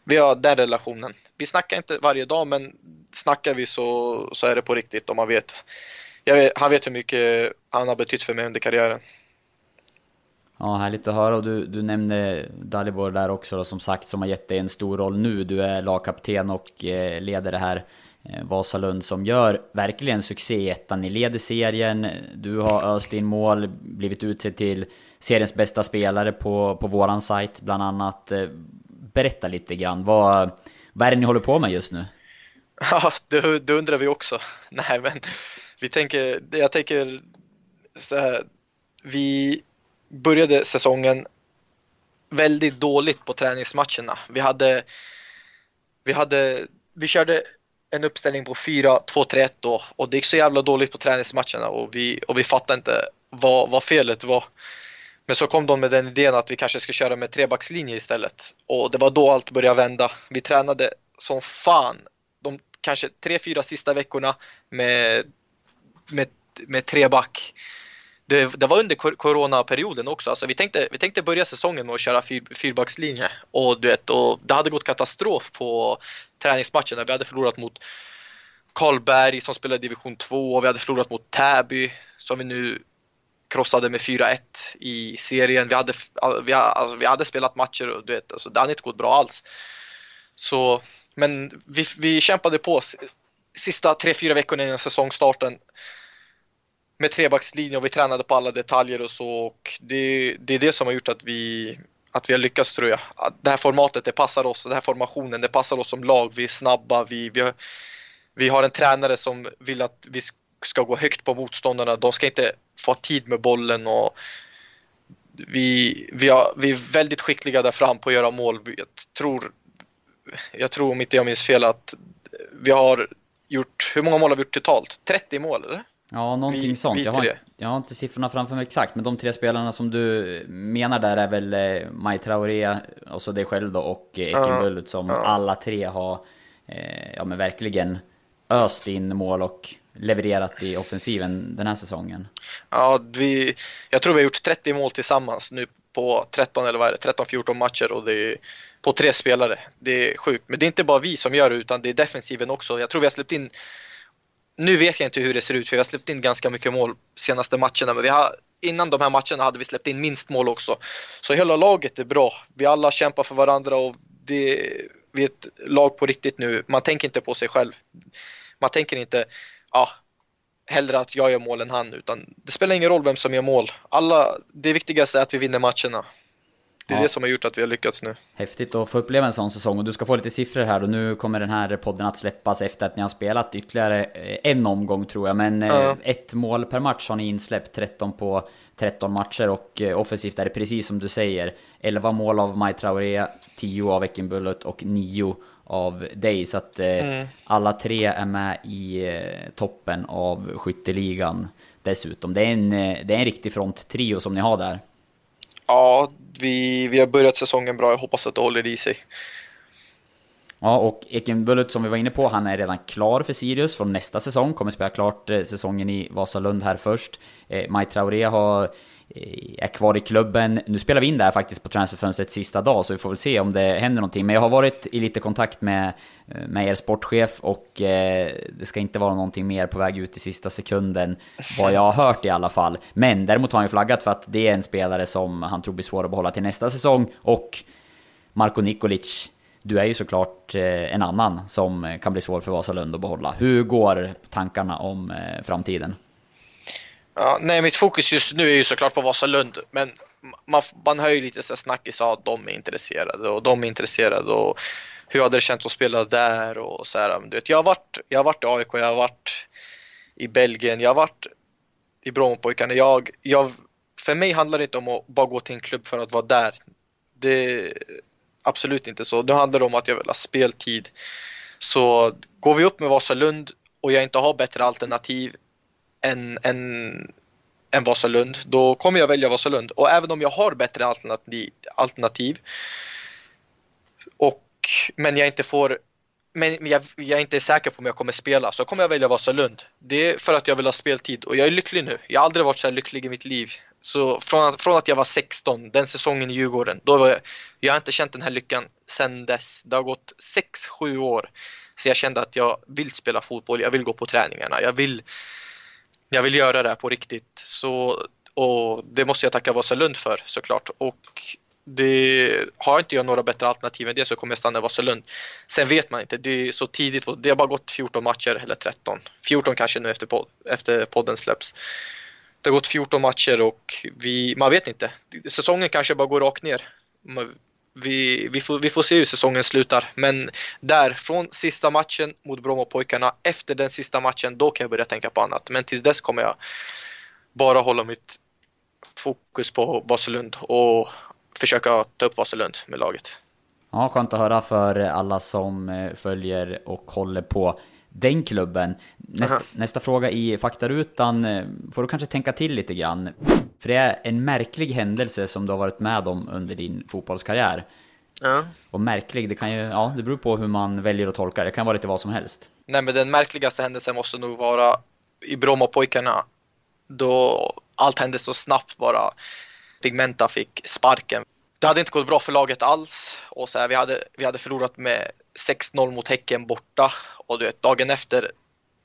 vi har den relationen. Vi snackar inte varje dag men snackar vi så, så är det på riktigt och man vet, vet. Han vet hur mycket han har betytt för mig under karriären. Ja, härligt att höra och du, du nämnde Dalibor där också då, som sagt som har gett dig en stor roll nu. Du är lagkapten och eh, leder det här eh, Vasalund som gör verkligen succé i ettan. Ni leder serien, du har öst in mål, blivit utsedd till seriens bästa spelare på, på våran sajt bland annat. Eh, berätta lite grann, vad, vad är det ni håller på med just nu? Ja, det, det undrar vi också. Nej, men vi tänker, jag tänker så här, vi började säsongen väldigt dåligt på träningsmatcherna. Vi hade, vi hade, vi körde en uppställning på 4-2-3-1 då och det gick så jävla dåligt på träningsmatcherna och vi, och vi fattade inte vad, vad felet var. Men så kom de med den idén att vi kanske ska köra med trebackslinje istället och det var då allt började vända. Vi tränade som fan de kanske tre, fyra sista veckorna med, med, med treback det, det, var under coronaperioden också. Alltså vi, tänkte, vi tänkte börja säsongen med att köra fyr, fyrbackslinje och, du vet, och det hade gått katastrof på träningsmatcherna. Vi hade förlorat mot Karlberg som spelade division 2 och vi hade förlorat mot Täby som vi nu krossade med 4-1 i serien. Vi hade, vi, alltså, vi hade spelat matcher och du vet, alltså, det hade inte gått bra alls. Så, men vi, vi kämpade på sista 3-4 veckorna innan säsongstarten med trebackslinje och vi tränade på alla detaljer och så. Och det, det är det som har gjort att vi, att vi har lyckats tror jag. Det här formatet, det passar oss. Den här formationen, det passar oss som lag. Vi är snabba. Vi, vi, har, vi har en tränare som vill att vi ska gå högt på motståndarna. De ska inte få tid med bollen och vi, vi, har, vi är väldigt skickliga där fram på att göra mål. Jag tror, jag tror om inte jag minns fel att vi har gjort, hur många mål har vi gjort totalt? 30 mål eller? Ja, någonting vi, sånt. Jag har, jag har, inte siffrorna framför mig exakt, men de tre spelarna som du menar där är väl eh, Maj Traoré, och så dig själv då, och eh, Ekenbullet som ja. alla tre har eh, ja, men verkligen öst in mål och levererat i offensiven den här säsongen. Ja, vi, jag tror vi har gjort 30 mål tillsammans nu på 13 eller vad är det, 13-14 matcher och det är på tre spelare. Det är sjukt, men det är inte bara vi som gör det utan det är defensiven också. Jag tror vi har släppt in nu vet jag inte hur det ser ut för vi har släppt in ganska mycket mål senaste matcherna men vi har, innan de här matcherna hade vi släppt in minst mål också. Så hela laget är bra. Vi alla kämpar för varandra och det, vi är ett lag på riktigt nu. Man tänker inte på sig själv. Man tänker inte, ja, hellre att jag gör mål än han, utan det spelar ingen roll vem som gör mål. Alla, det viktigaste är att vi vinner matcherna. Det är Ja. det som har gjort att vi har lyckats nu. Häftigt att få uppleva en sån säsong och du ska få lite siffror här och nu kommer den här podden att släppas efter att ni har spelat ytterligare eh, en omgång tror jag men eh, Ja. ett mål per match har ni insläppt 13 på 13 matcher och eh, offensivt är det precis som du säger 11 mål av Mai Traoré, 10 av Ekenbullet och 9 av dig så att eh, alla tre är med i toppen av skytteligan dessutom. Det är en, det är en riktig fronttrio som ni har där. Ja, vi, vi har börjat säsongen bra. Jag hoppas att det håller i sig. Ja, och Ekenbullet som vi var inne på, han är redan klar för Sirius från nästa säsong. Kommer spela klart eh, säsongen i Vasalund här först. Eh, Maj Traoré har, Eh, är kvar i klubben. Nu spelar vi in det här faktiskt på transferfönstrets sista dag, så vi får väl se om det händer någonting. Men jag har varit i lite kontakt med, eh, med er sportchef och eh, det ska inte vara någonting mer på väg ut i sista sekunden, vad jag har hört i alla fall. Men däremot har han ju flaggat för att det är en spelare som han tror blir svår att behålla till nästa säsong. Och Marko Nikolic, du är ju såklart eh, en annan som kan bli svår för Vasalund att behålla. Hur går tankarna om eh, framtiden? Ja, nej, mitt fokus just nu är ju såklart på Vasalund, men man, man hör ju lite så snackis att de är intresserade och de är intresserade och hur hade det känts att spela där och så här. Men Du vet, jag har varit, jag har varit i AIK, jag har varit i Belgien, jag har varit i Brommapojkarna. Jag, jag, för mig handlar det inte om att bara gå till en klubb för att vara där. Det är absolut inte så. Det handlar om att jag vill ha speltid. Så går vi upp med Vasalund och jag inte har bättre alternativ än, än, än Vasalund, då kommer jag välja Vasalund. Och även om jag har bättre alternativ, alternativ och, men jag inte får men men jag, jag är inte säker på om jag kommer spela så kommer jag välja Vasalund. Det är för att jag vill ha speltid och jag är lycklig nu. Jag har aldrig varit så här lycklig i mitt liv. Så från att, från att jag var 16, den säsongen i Djurgården, då var jag, jag har inte känt den här lyckan sedan dess. Det har gått 6-7 år. Så jag kände att jag vill spela fotboll, jag vill gå på träningarna, jag vill, jag vill göra det här på riktigt. Så, och det måste jag tacka Vasalund för såklart. Och det, har inte jag några bättre alternativ än det så kommer jag stanna i Vasalund. Sen vet man inte, det är så tidigt, det har bara gått 14 matcher eller 13. 14 kanske nu efter, pod, efter podden släpps. Det har gått 14 matcher och vi, man vet inte. Säsongen kanske bara går rakt ner. Vi, vi, får, vi får se hur säsongen slutar. Men där, från sista matchen mot Brommapojkarna, efter den sista matchen, då kan jag börja tänka på annat. Men tills dess kommer jag bara hålla mitt fokus på Vasalund och försöka ta upp Vasalund med laget. Ja, skönt att höra för alla som eh, följer och håller på den klubben. Nästa, Aha. nästa fråga i faktarutan eh, får du kanske tänka till lite grann. För det är en märklig händelse som du har varit med om under din fotbollskarriär. Ja. Och märklig, det kan ju, ja, det beror på hur man väljer att tolka det. Det kan vara lite vad som helst. Nej, men den märkligaste händelsen måste nog vara i Brommapojkarna. Då allt hände så snabbt bara. Pigmenta fick sparken. Det hade inte gått bra för laget alls. Och så här, vi, hade, vi hade förlorat med 6-0 mot Häcken borta. Och du vet, dagen efter,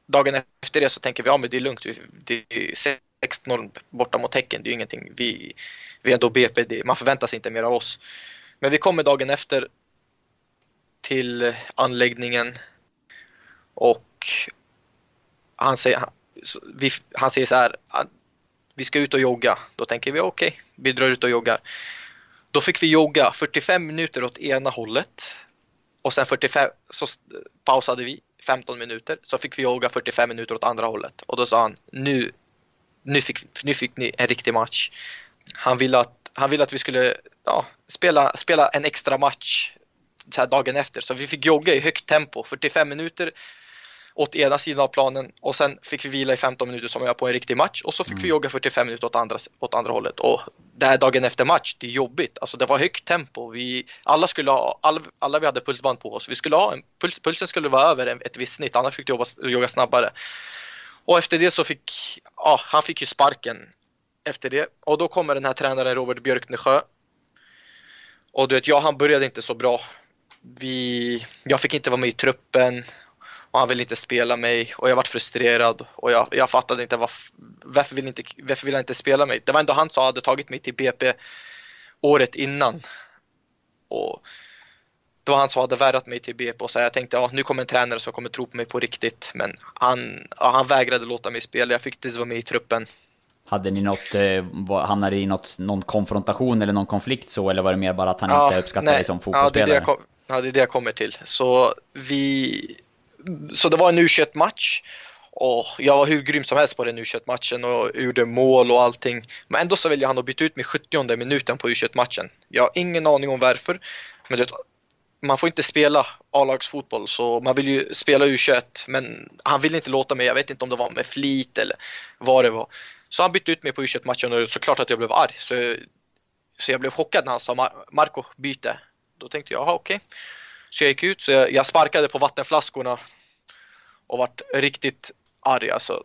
dagen efter det så tänker vi, ja men det är lugnt. Det är 6-0 borta mot Häcken, det är ju ingenting. Vi, vi är ändå BP, det, man förväntar sig inte mer av oss. Men vi kommer dagen efter till anläggningen och han säger, han, vi, han säger så här, ah, vi ska ut och jogga. Då tänker vi okej, vi drar ut och joggar. Då fick vi jogga 45 minuter åt ena hållet och sen 45, så pausade vi 15 minuter, så fick vi jogga 45 minuter åt andra hållet. Och då sa han, nu, nu, fick, nu fick ni en riktig match. Han ville att, han ville att vi skulle ja, spela, spela en extra match så här dagen efter. Så vi fick jogga i högt tempo, 45 minuter åt ena sidan av planen och sen fick vi vila i 15 minuter som jag gör på en riktig match och så fick vi jogga 45 minuter åt andra, åt andra hållet. Och det här dagen efter match, det är jobbigt. Alltså det var högt tempo. Vi, alla, skulle ha, alla, alla vi hade pulsband på oss. Vi skulle ha en, puls, pulsen skulle vara över ett visst snitt, annars fick vi jobba, jogga snabbare. Och efter det så fick, ja, han fick ju sparken efter det. Och då kommer den här tränaren Robert Björknesjö. Och du vet, ja, han började inte så bra. Vi, jag fick inte vara med i truppen och han ville inte spela mig och jag vart frustrerad och jag, jag fattade inte varför, varför vill inte varför vill han inte spela mig. Det var ändå han som hade tagit mig till BP året innan. Och det var han som hade värvat mig till BP så jag tänkte ja, nu kommer en tränare som kommer tro på mig på riktigt. Men han, ja, han vägrade låta mig spela. Jag fick inte vara med i truppen. Hade ni något, eh, hamnade i något, någon konfrontation eller någon konflikt så, eller var det mer bara att han ja, inte uppskattade dig som fotbollsspelare? Ja det, kom, ja, det är det jag kommer till. Så vi... Så det var en U21-match och jag var hur grym som helst på den U21-matchen och gjorde mål och allting. Men ändå så väljer han att byta ut mig 70 minuten på U21-matchen. Jag har ingen aning om varför. Men vet, man får inte spela A-lagsfotboll så man vill ju spela U21 men han ville inte låta mig, jag vet inte om det var med flit eller vad det var. Så han bytte ut mig på U21-matchen och såklart att jag blev arg. Så, så jag blev chockad när han sa Marco byte. Då tänkte jag, jaha okej. Okay. Så jag gick ut, så jag, jag sparkade på vattenflaskorna och vart riktigt arg alltså.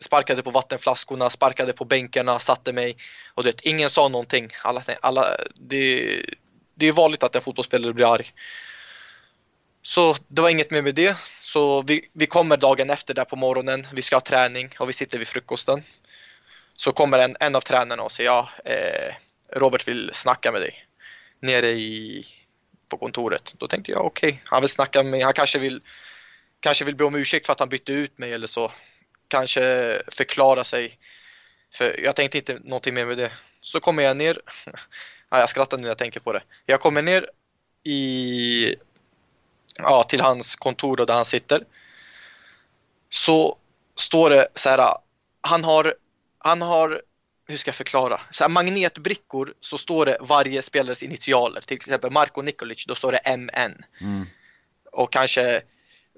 Sparkade på vattenflaskorna, sparkade på bänkarna, satte mig och du vet, ingen sa någonting. Alla, alla, det, det är vanligt att en fotbollsspelare blir arg. Så det var inget mer med det. Så vi, vi kommer dagen efter där på morgonen. Vi ska ha träning och vi sitter vid frukosten. Så kommer en, en av tränarna och säger ja, eh, Robert vill snacka med dig nere i, på kontoret. Då tänkte jag okej, okay, han vill snacka med mig. Han kanske vill, kanske vill be om ursäkt för att han bytte ut mig eller så. Kanske förklara sig. För jag tänkte inte någonting mer med det. Så kommer jag ner. ja, jag skrattar nu när jag tänker på det. Jag kommer ner i, ja, till hans kontor där han sitter. Så står det så här. Han har, han har hur ska jag förklara? Så här, magnetbrickor så står det varje spelares initialer. Till exempel Marko Nikolic, då står det MN. Mm. Och kanske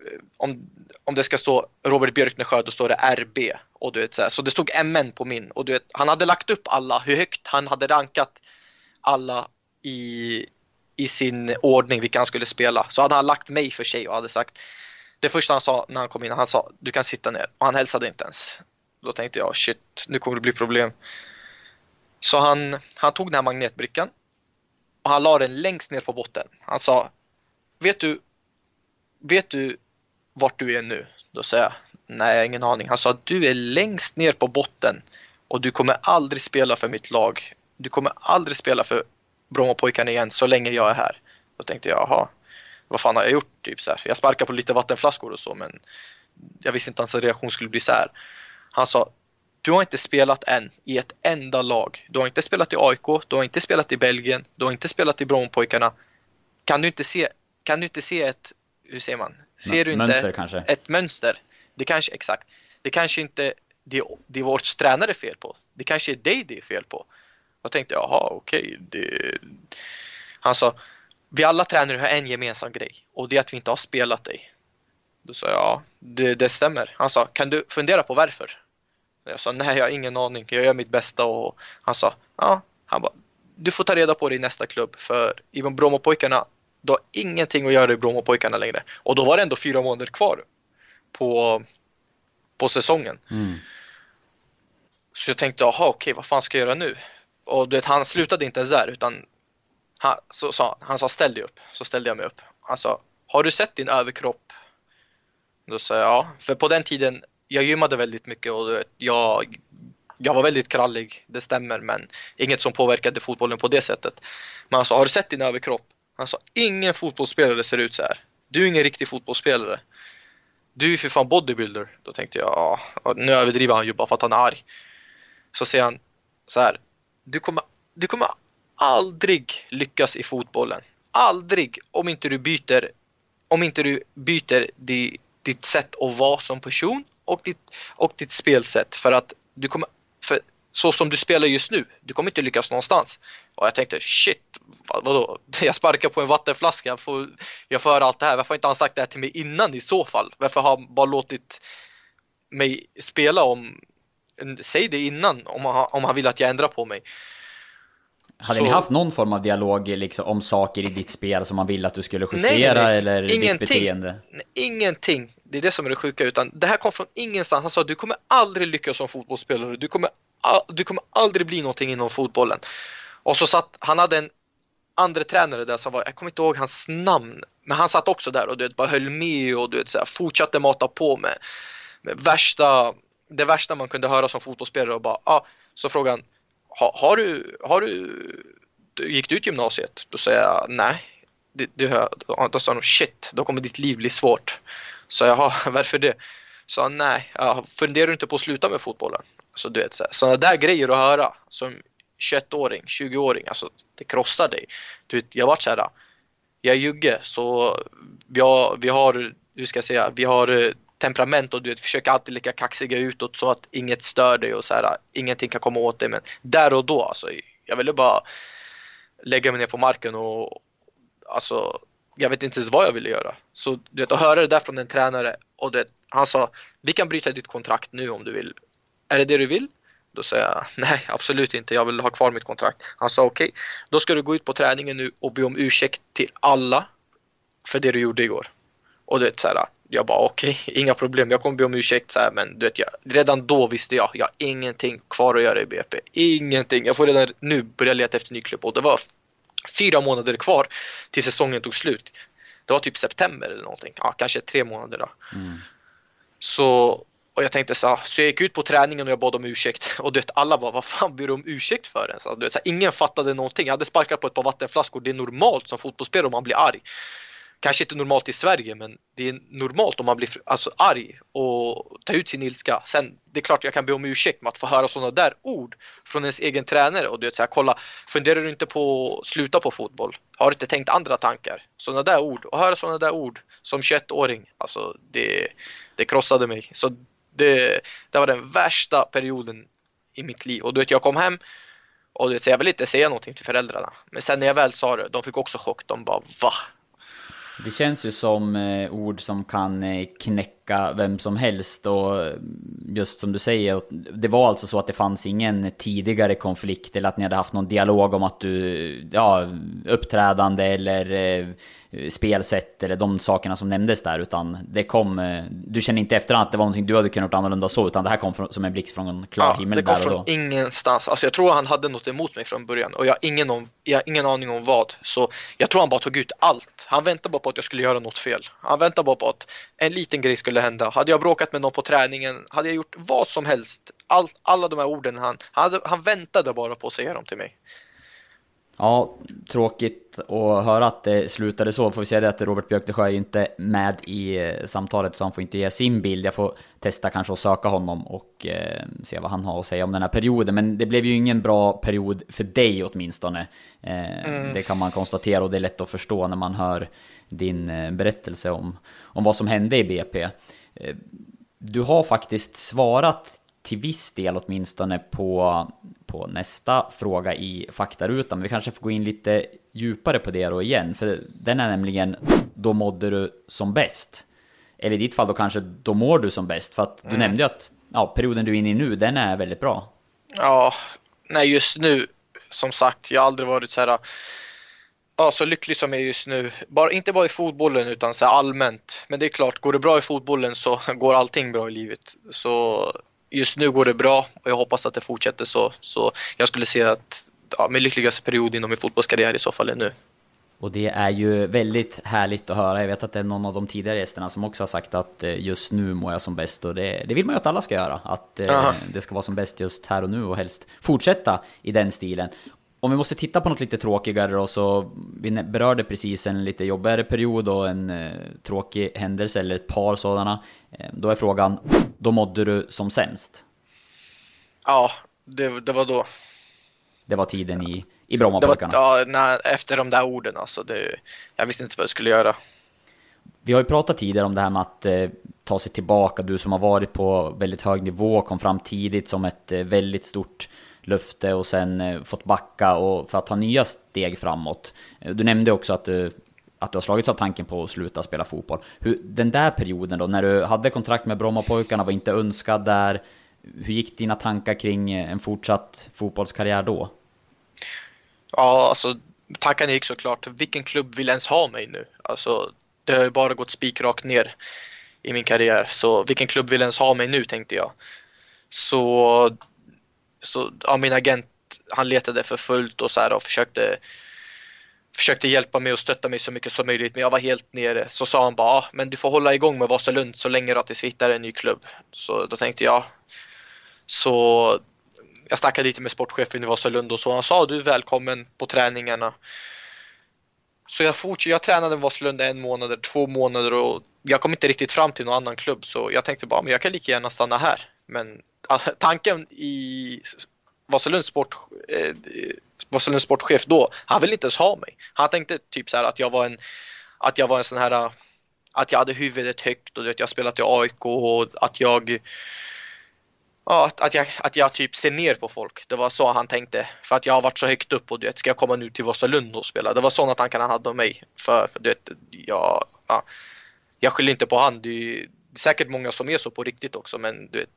Eh, om, om det ska stå Robert Björknesjö, då står det RB. Och du vet, så, här, så det stod MN på min. Och du vet, han hade lagt upp alla, hur högt han hade rankat alla i, i sin ordning vilka han skulle spela. Så hade han lagt mig för sig och hade sagt det första han sa när han kom in, han sa du kan sitta ner och han hälsade inte ens. Då tänkte jag shit, nu kommer det bli problem. Så han, han tog den här magnetbrickan och han la den längst ner på botten. Han sa Vet du, vet du vart du är nu? Då sa jag Nej, jag har ingen aning. Han sa du är längst ner på botten och du kommer aldrig spela för mitt lag. Du kommer aldrig spela för Brommapojkarna igen så länge jag är här. Då tänkte jag, jaha, vad fan har jag gjort? Typ så här. Jag sparkade på lite vattenflaskor och så men jag visste inte att hans reaktion skulle bli så här. Han sa du har inte spelat än i ett enda lag. Du har inte spelat i AIK, du har inte spelat i Belgien, du har inte spelat i Brommapojkarna. Kan du inte se, kan du inte se ett, hur säger man? Ser du inte kanske. ett mönster? Det kanske, exakt. Det kanske inte det, det är vårt tränare fel på. Det kanske är dig det är fel på. Jag tänkte, jaha, okej. Okay. Han sa, vi alla tränare har en gemensam grej och det är att vi inte har spelat dig. Då sa jag, ja, det, det stämmer. Han sa, kan du fundera på varför? Jag sa nej, jag har ingen aning. Jag gör mitt bästa och han sa ja, han bara du får ta reda på det i nästa klubb för i Brommapojkarna du har ingenting att göra i Brommapojkarna längre. Och då var det ändå fyra månader kvar på, på säsongen. Mm. Så jag tänkte, jaha okej, vad fan ska jag göra nu? Och du vet, han slutade inte ens där utan han, så sa, han sa ställ dig upp. Så ställde jag mig upp. Han sa, har du sett din överkropp? Då sa jag ja, för på den tiden jag gymmade väldigt mycket och jag, jag var väldigt krallig, det stämmer, men inget som påverkade fotbollen på det sättet. Men han sa, har du sett din överkropp? Han sa, ingen fotbollsspelare ser ut så här. Du är ingen riktig fotbollsspelare. Du är för fan bodybuilder. Då tänkte jag, ja, nu överdriver han ju bara för att han är arg. Så säger han så här, du kommer, du kommer aldrig lyckas i fotbollen. Aldrig om inte du byter, om inte du byter ditt sätt att vara som person och ditt, och ditt spelsätt för att du kommer, så som du spelar just nu, du kommer inte lyckas någonstans. Och jag tänkte shit, vad, vadå? Jag sparkar på en vattenflaska, jag får, jag får höra allt det här. Varför har inte han sagt det här till mig innan i så fall? Varför har han bara låtit mig spela om, säg det innan om han, om han vill att jag ändrar på mig. Hade så... ni haft någon form av dialog liksom, om saker i ditt spel som man ville att du skulle justera nej, nej, nej. eller ingenting. ditt beteende? Nej, ingenting. Det är det som är det sjuka. Utan det här kom från ingenstans. Han sa du kommer aldrig lyckas som fotbollsspelare. Du kommer, du kommer aldrig bli någonting inom fotbollen. Och så satt, han hade en andra tränare där som var, jag kommer inte ihåg hans namn, men han satt också där och du vet, bara höll med och du vet, så här, fortsatte mata på med, med värsta, det värsta man kunde höra som fotbollsspelare och bara, ah, så frågade han ha, har, du, har du, gick du ut gymnasiet? Då säger jag nej, det, det, då sa han, shit, då kommer ditt liv bli svårt. Så jag, varför det? Så han, nej, funderar du inte på att sluta med fotbollen? Så du vet, sådana där grejer att höra som 21-åring, 20-åring, alltså det krossar dig. Du vet, jag vart såhär, jag är jugge så vi har, vi har, hur ska jag säga, vi har eh, temperament och du vet, försöker alltid lika kaxiga utåt så att inget stör dig och så här, ingenting kan komma åt dig. Men där och då alltså, jag ville bara lägga mig ner på marken och alltså, jag vet inte ens vad jag ville göra. Så du vet, att höra det där från en tränare och det, han sa, vi kan bryta ditt kontrakt nu om du vill. Är det det du vill? Då sa jag nej, absolut inte. Jag vill ha kvar mitt kontrakt. Han sa okej, okay, då ska du gå ut på träningen nu och be om ursäkt till alla för det du gjorde igår. Och du vet så här, jag bara okej, okay, inga problem. Jag kommer be om ursäkt så här, men du vet jag, redan då visste jag, jag har ingenting kvar att göra i BP. Ingenting. Jag får redan nu börja leta efter ny klubb och det var fyra månader kvar till säsongen tog slut. Det var typ september eller någonting. Ja, kanske tre månader då. Mm. Så och jag tänkte så, så jag gick ut på träningen och jag bad om ursäkt och du vet alla bara vad fan ber du om ursäkt för ens? Alltså, du vet, så här, ingen fattade någonting. Jag hade sparkat på ett par vattenflaskor. Det är normalt som fotbollsspelare om man blir arg. Kanske inte normalt i Sverige men det är normalt om man blir alltså, arg och tar ut sin ilska. Sen det är klart jag kan be om ursäkt med att få höra sådana där ord från ens egen tränare och du vet så här, kolla funderar du inte på att sluta på fotboll? Har du inte tänkt andra tankar? Sådana där ord och höra sådana där ord som 21-åring alltså det, det krossade mig. Så det, det var den värsta perioden i mitt liv. Och du vet, jag kom hem och du vet, så jag ville inte säga någonting till föräldrarna. Men sen när jag väl sa det, de fick också chock. De bara va? Det känns ju som eh, ord som kan eh, knäcka vem som helst och just som du säger, det var alltså så att det fanns ingen tidigare konflikt eller att ni hade haft någon dialog om att du, ja, uppträdande eller eh, spelsätt eller de sakerna som nämndes där utan det kom, eh, du känner inte efterhand att det var någonting du hade kunnat gjort annorlunda så utan det här kom från, som en blixt från en klar ja, himmel där och då. det kom från ingenstans. Alltså jag tror han hade något emot mig från början och jag har ingen, om, jag har ingen aning om vad. Så jag tror han bara tog ut allt. Han väntade bara på att jag skulle göra något fel. Han väntade bara på att en liten grej skulle hända. Hade jag bråkat med någon på träningen, hade jag gjort vad som helst, all, alla de här orden han, han, han väntade bara på att säga dem till mig. Ja, tråkigt att höra att det slutade så. Får vi säga det att Robert Björkesjö är ju inte med i eh, samtalet så han får inte ge sin bild. Jag får testa kanske att söka honom och eh, se vad han har att säga om den här perioden. Men det blev ju ingen bra period för dig åtminstone. Eh, mm. Det kan man konstatera och det är lätt att förstå när man hör din eh, berättelse om, om vad som hände i BP. Eh, du har faktiskt svarat till viss del åtminstone på, på nästa fråga i faktarutan. Vi kanske får gå in lite djupare på det då igen, för den är nämligen då mådde du som bäst. Eller i ditt fall då kanske då mår du som bäst, för att du mm. nämnde ju att ja, perioden du är inne i nu, den är väldigt bra. Ja, nej just nu, som sagt, jag har aldrig varit så här ja, så lycklig som jag är just nu. Bara, inte bara i fotbollen utan så allmänt. Men det är klart, går det bra i fotbollen så går allting bra i livet. Så just nu går det bra och jag hoppas att det fortsätter så. Så jag skulle säga att ja, min lyckligaste period inom min fotbollskarriär i så fall är nu. Och det är ju väldigt härligt att höra. Jag vet att det är någon av de tidigare gästerna som också har sagt att eh, just nu mår jag som bäst. Och det, det vill man ju att alla ska göra. Att eh, det ska vara som bäst just här och nu och helst fortsätta i den stilen. Om vi måste titta på något lite tråkigare då, så vi berörde precis en lite jobbigare period och en eh, tråkig händelse, eller ett par sådana. Eh, då är frågan, då mådde du som sämst? Ja, det, det var då. Det var tiden i, i Brommapojkarna? Ja, när, efter de där orden alltså. Det, jag visste inte vad jag skulle göra. Vi har ju pratat tidigare om det här med att eh, ta sig tillbaka. Du som har varit på väldigt hög nivå, kom fram tidigt som ett eh, väldigt stort löfte och sen eh, fått backa och för att ta nya steg framåt. Eh, du nämnde också att du, att du har slagits av tanken på att sluta spela fotboll. Hur, den där perioden då, när du hade kontrakt med Brommapojkarna, var inte önskad där. Hur gick dina tankar kring eh, en fortsatt fotbollskarriär då? Ja, alltså tankarna gick såklart. Vilken klubb vill ens ha mig nu? Alltså, det har ju bara gått spikrakt ner i min karriär. Så vilken klubb vill ens ha mig nu tänkte jag. Så så ja, min agent han letade för fullt och så här och försökte försökte hjälpa mig och stötta mig så mycket som möjligt men jag var helt nere. Så sa han bara, ah, men du får hålla igång med Vasalund så länge du tills vi hittar en ny klubb. Så då tänkte jag. Så jag snackade lite med sportchefen i Vasalund och så han sa du är välkommen på träningarna. så jag, fort, jag tränade i Vasalund en månad, två månader och jag kom inte riktigt fram till någon annan klubb så jag tänkte bara men jag kan lika gärna stanna här. Men tanken i Vasalunds sport, eh, Vasalunds sportchef då, han ville inte ens ha mig. Han tänkte typ så här att jag var en, att jag var en sån här, att jag hade huvudet högt och att jag spelat i AIK och att jag Ja, att, att, jag, att jag typ ser ner på folk. Det var så han tänkte. För att jag har varit så högt upp och du vet, ska jag komma nu till Vasalund och spela? Det var sådana tankar han hade om mig. För du vet, jag, ja, jag skyller inte på han. Det är, säkert många som är så på riktigt också. Men du vet,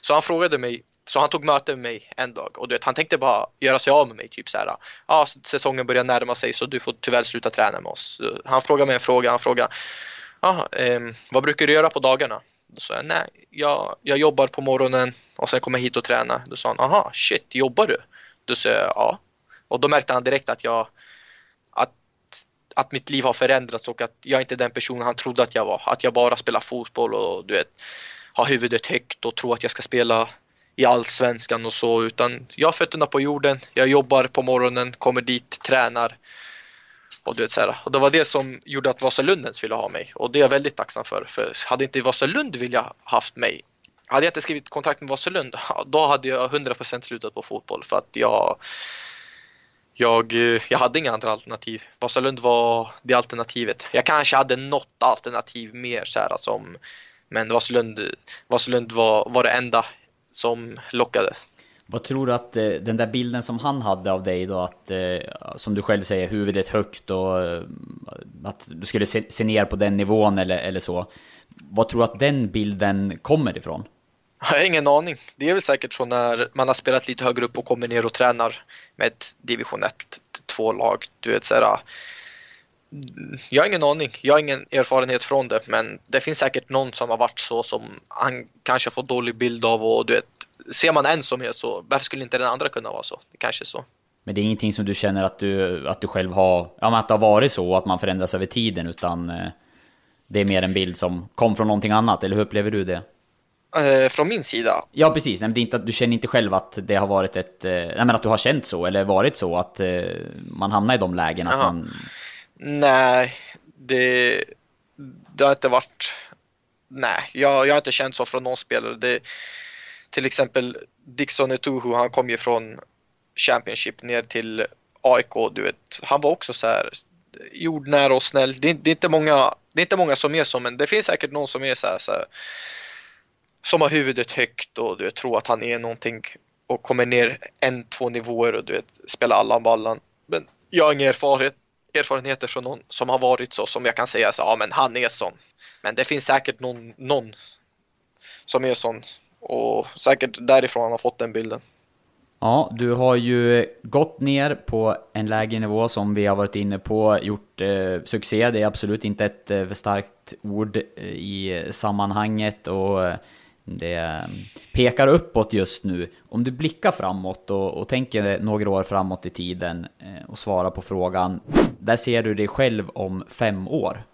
så han frågade mig, så han tog möte med mig en dag och du vet, han tänkte bara göra sig av med mig. Typ så här, ja, säsongen börjar närma sig så du får tyvärr sluta träna med oss. Han frågade mig en fråga, han frågade, ja, eh, vad brukar du göra på dagarna? Då sa jag nej, jag, jag jobbar på morgonen och sen kommer jag hit och tränar. Då sa han, aha, shit, jobbar du? Då sa jag ja. Och då märkte han direkt att jag att, att mitt liv har förändrats och att jag inte är den personen han trodde att jag var. Att jag bara spelar fotboll och du vet, ha huvudet högt och tro att jag ska spela i allsvenskan och så utan jag har fötterna på jorden, jag jobbar på morgonen, kommer dit, tränar och, du vet, så här, och det var det som gjorde att Vasalund ens ville ha mig och det är jag väldigt tacksam för. För hade inte Vasalund vilja haft mig, hade jag inte skrivit kontrakt med Vasalund, då hade jag 100% slutat på fotboll för att jag jag, jag hade inga andra alternativ. Vasalund var det alternativet. Jag kanske hade något alternativ mer så här, som, men Vasalund, Vasalund var, var det enda som lockade. Vad tror du att eh, den där bilden som han hade av dig då, att eh, som du själv säger, huvudet högt och eh, att du skulle se, se ner på den nivån eller, eller så. Vad tror du att den bilden kommer ifrån? Jag har ingen aning. Det är väl säkert så när man har spelat lite högre upp och kommer ner och tränar med ett division 1, 2 lag. Du vet så här, jag har ingen aning. Jag har ingen erfarenhet från det, men det finns säkert någon som har varit så som han kanske fått dålig bild av och du vet, ser man en som är så, varför skulle inte den andra kunna vara så? Det kanske är så. Men det är ingenting som du känner att du, att du själv har, ja men att det har varit så, att man förändras över tiden, utan eh, det är mer en bild som kom från någonting annat, eller hur upplever du det? Eh, från min sida? Ja, precis. Nej, det är inte, du känner inte själv att det har varit ett... Eh, nej, men att du har känt så, eller varit så, att eh, man hamnar i de lägen att man... Nej, det, det har inte varit... Nej, jag, jag har inte känt så från någon spelare. Det, till exempel Dixon Etuhu, han kom ju från Championship ner till AIK, du vet. Han var också så här jordnära och snäll. Det är, det är, inte, många, det är inte många som är så, men det finns säkert någon som är så här, så här som har huvudet högt och du vet, tror att han är någonting och kommer ner en, två nivåer och du vet, spelar Allan-ballan. Men jag har ingen erfarenhet, erfarenheter från någon som har varit så som jag kan säga så ja men han är sån. Men det finns säkert någon, någon som är sån och säkert därifrån han har fått den bilden. Ja, du har ju gått ner på en lägre nivå som vi har varit inne på, gjort eh, succé. Det är absolut inte ett eh, för starkt ord eh, i sammanhanget och eh, det ehm, pekar uppåt just nu. Om du blickar framåt och, och tänker några år framåt i tiden eh, och svarar på frågan, där ser du dig själv om fem år?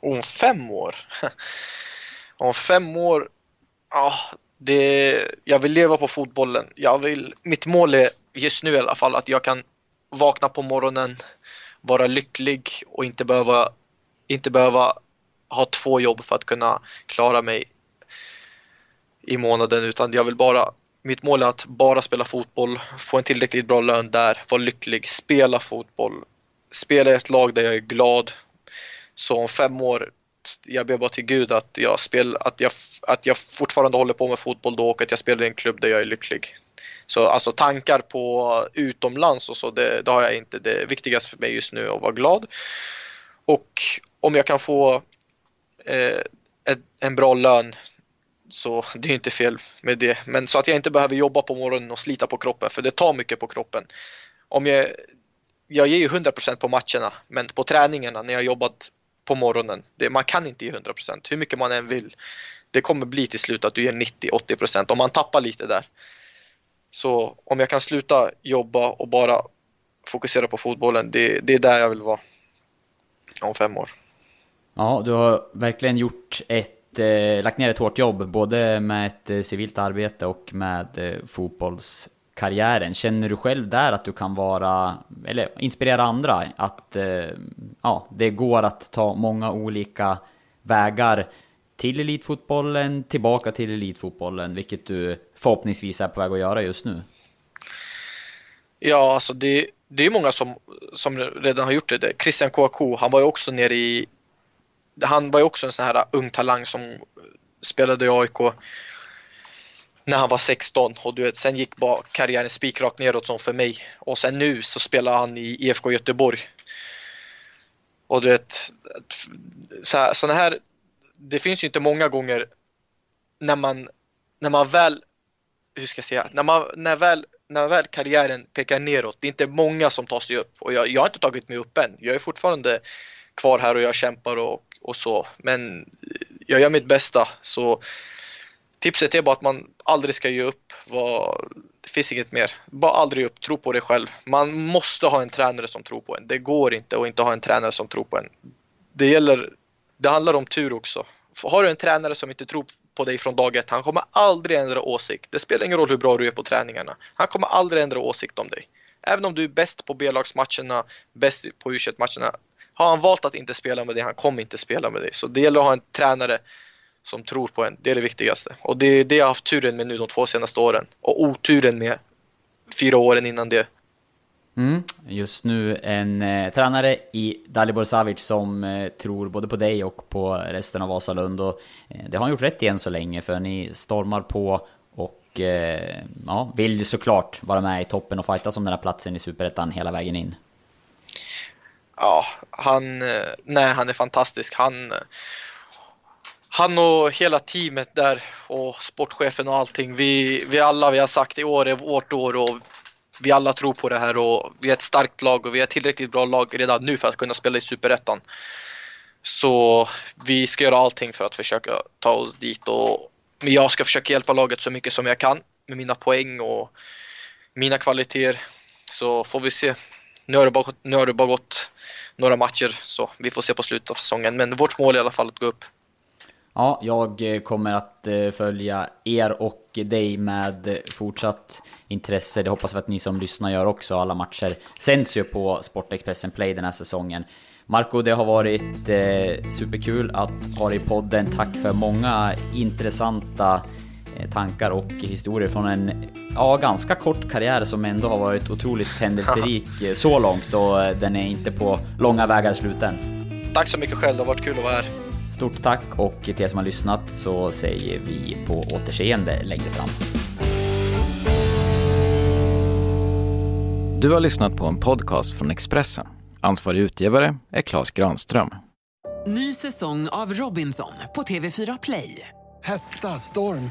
Om fem år? om fem år? Ja, det, jag vill leva på fotbollen. Jag vill, mitt mål är just nu i alla fall att jag kan vakna på morgonen, vara lycklig och inte behöva, inte behöva ha två jobb för att kunna klara mig i månaden utan jag vill bara mitt mål är att bara spela fotboll, få en tillräckligt bra lön där, vara lycklig, spela fotboll, spela i ett lag där jag är glad. Så om fem år, jag ber bara till Gud att jag, spel, att jag, att jag fortfarande håller på med fotboll då och att jag spelar i en klubb där jag är lycklig. Så alltså tankar på utomlands och så, det, det har jag inte. Det viktigaste för mig just nu är att vara glad. Och om jag kan få eh, en bra lön så det är inte fel med det. Men så att jag inte behöver jobba på morgonen och slita på kroppen för det tar mycket på kroppen. Om jag, jag ger ju 100% på matcherna men på träningarna när jag jobbat på morgonen, det, man kan inte ge 100% hur mycket man än vill. Det kommer bli till slut att du ger 90-80% om man tappar lite där. Så om jag kan sluta jobba och bara fokusera på fotbollen, det, det är där jag vill vara om fem år. Ja, du har verkligen gjort ett eh, lagt ner ett hårt jobb, både med ett eh, civilt arbete och med eh, fotbollskarriären. Känner du själv där att du kan vara, eller inspirera andra, att eh, ja, det går att ta många olika vägar till elitfotbollen, tillbaka till elitfotbollen, vilket du förhoppningsvis är på väg att göra just nu? Ja, alltså det, det är många som, som redan har gjort det. Christian Kouakou, han var ju också nere i... Han var ju också en sån här ung talang som spelade i AIK när han var 16 och du vet, sen gick bara karriären spikrakt neråt som för mig. Och sen nu så spelar han i IFK Göteborg. Och du vet, så här, såna här, det finns ju inte många gånger när man, när man väl, hur ska jag säga, när man, när väl, när väl karriären pekar neråt, det är inte många som tar sig upp. Och jag, jag har inte tagit mig upp än. Jag är fortfarande kvar här och jag kämpar och, och så. Men eh, jag gör mitt bästa. Så tipset är bara att man aldrig ska ge upp. Var, det finns inget mer. Bara aldrig ge upp. Tro på dig själv. Man måste ha en tränare som tror på en. Det går inte att inte ha en tränare som tror på en. Det gäller. Det handlar om tur också. Har du en tränare som inte tror på dig från dag ett, han kommer aldrig ändra åsikt. Det spelar ingen roll hur bra du är på träningarna. Han kommer aldrig ändra åsikt om dig. Även om du är bäst på B-lagsmatcherna, bäst på U21-matcherna, har han valt att inte spela med dig, han kommer inte spela med dig. Så det gäller att ha en tränare som tror på en. Det är det viktigaste. Och det är det jag har haft turen med nu de två senaste åren. Och oturen med fyra åren innan det. Mm. Just nu en eh, tränare i Dalibor Savic som eh, tror både på dig och på resten av Vasalund. Och, eh, det har han gjort rätt i än så länge för ni stormar på och eh, ja, vill ju såklart vara med i toppen och fighta om den här platsen i Superettan hela vägen in. Ja, han, eh, nej, han är fantastisk. Han, han och hela teamet där och sportchefen och allting. Vi, vi alla, vi har sagt i år är vårt år och vi alla tror på det här och vi är ett starkt lag och vi är ett tillräckligt bra lag redan nu för att kunna spela i Superettan. Så vi ska göra allting för att försöka ta oss dit och jag ska försöka hjälpa laget så mycket som jag kan med mina poäng och mina kvaliteter. Så får vi se. Nu har det bara, nu har det bara gått några matcher så vi får se på slutet av säsongen. Men vårt mål är i alla fall att gå upp. Ja, jag eh, kommer att eh, följa er och dig med fortsatt intresse. Det hoppas vi att ni som lyssnar gör också. Alla matcher sänds ju på Sportexpressen Play den här säsongen. Marco, det har varit eh, superkul att ha dig i podden. Tack för många intressanta tankar och historier från en ja, ganska kort karriär som ändå har varit otroligt händelserik så långt och den är inte på långa vägar sluten. Tack så mycket själv, det har varit kul att vara här. Stort tack och till er som har lyssnat så säger vi på återseende längre fram. Du har lyssnat på en podcast från Expressen. Ansvarig utgivare är Klas Granström. Ny säsong av Robinson på TV4 Play. Hetta, storm,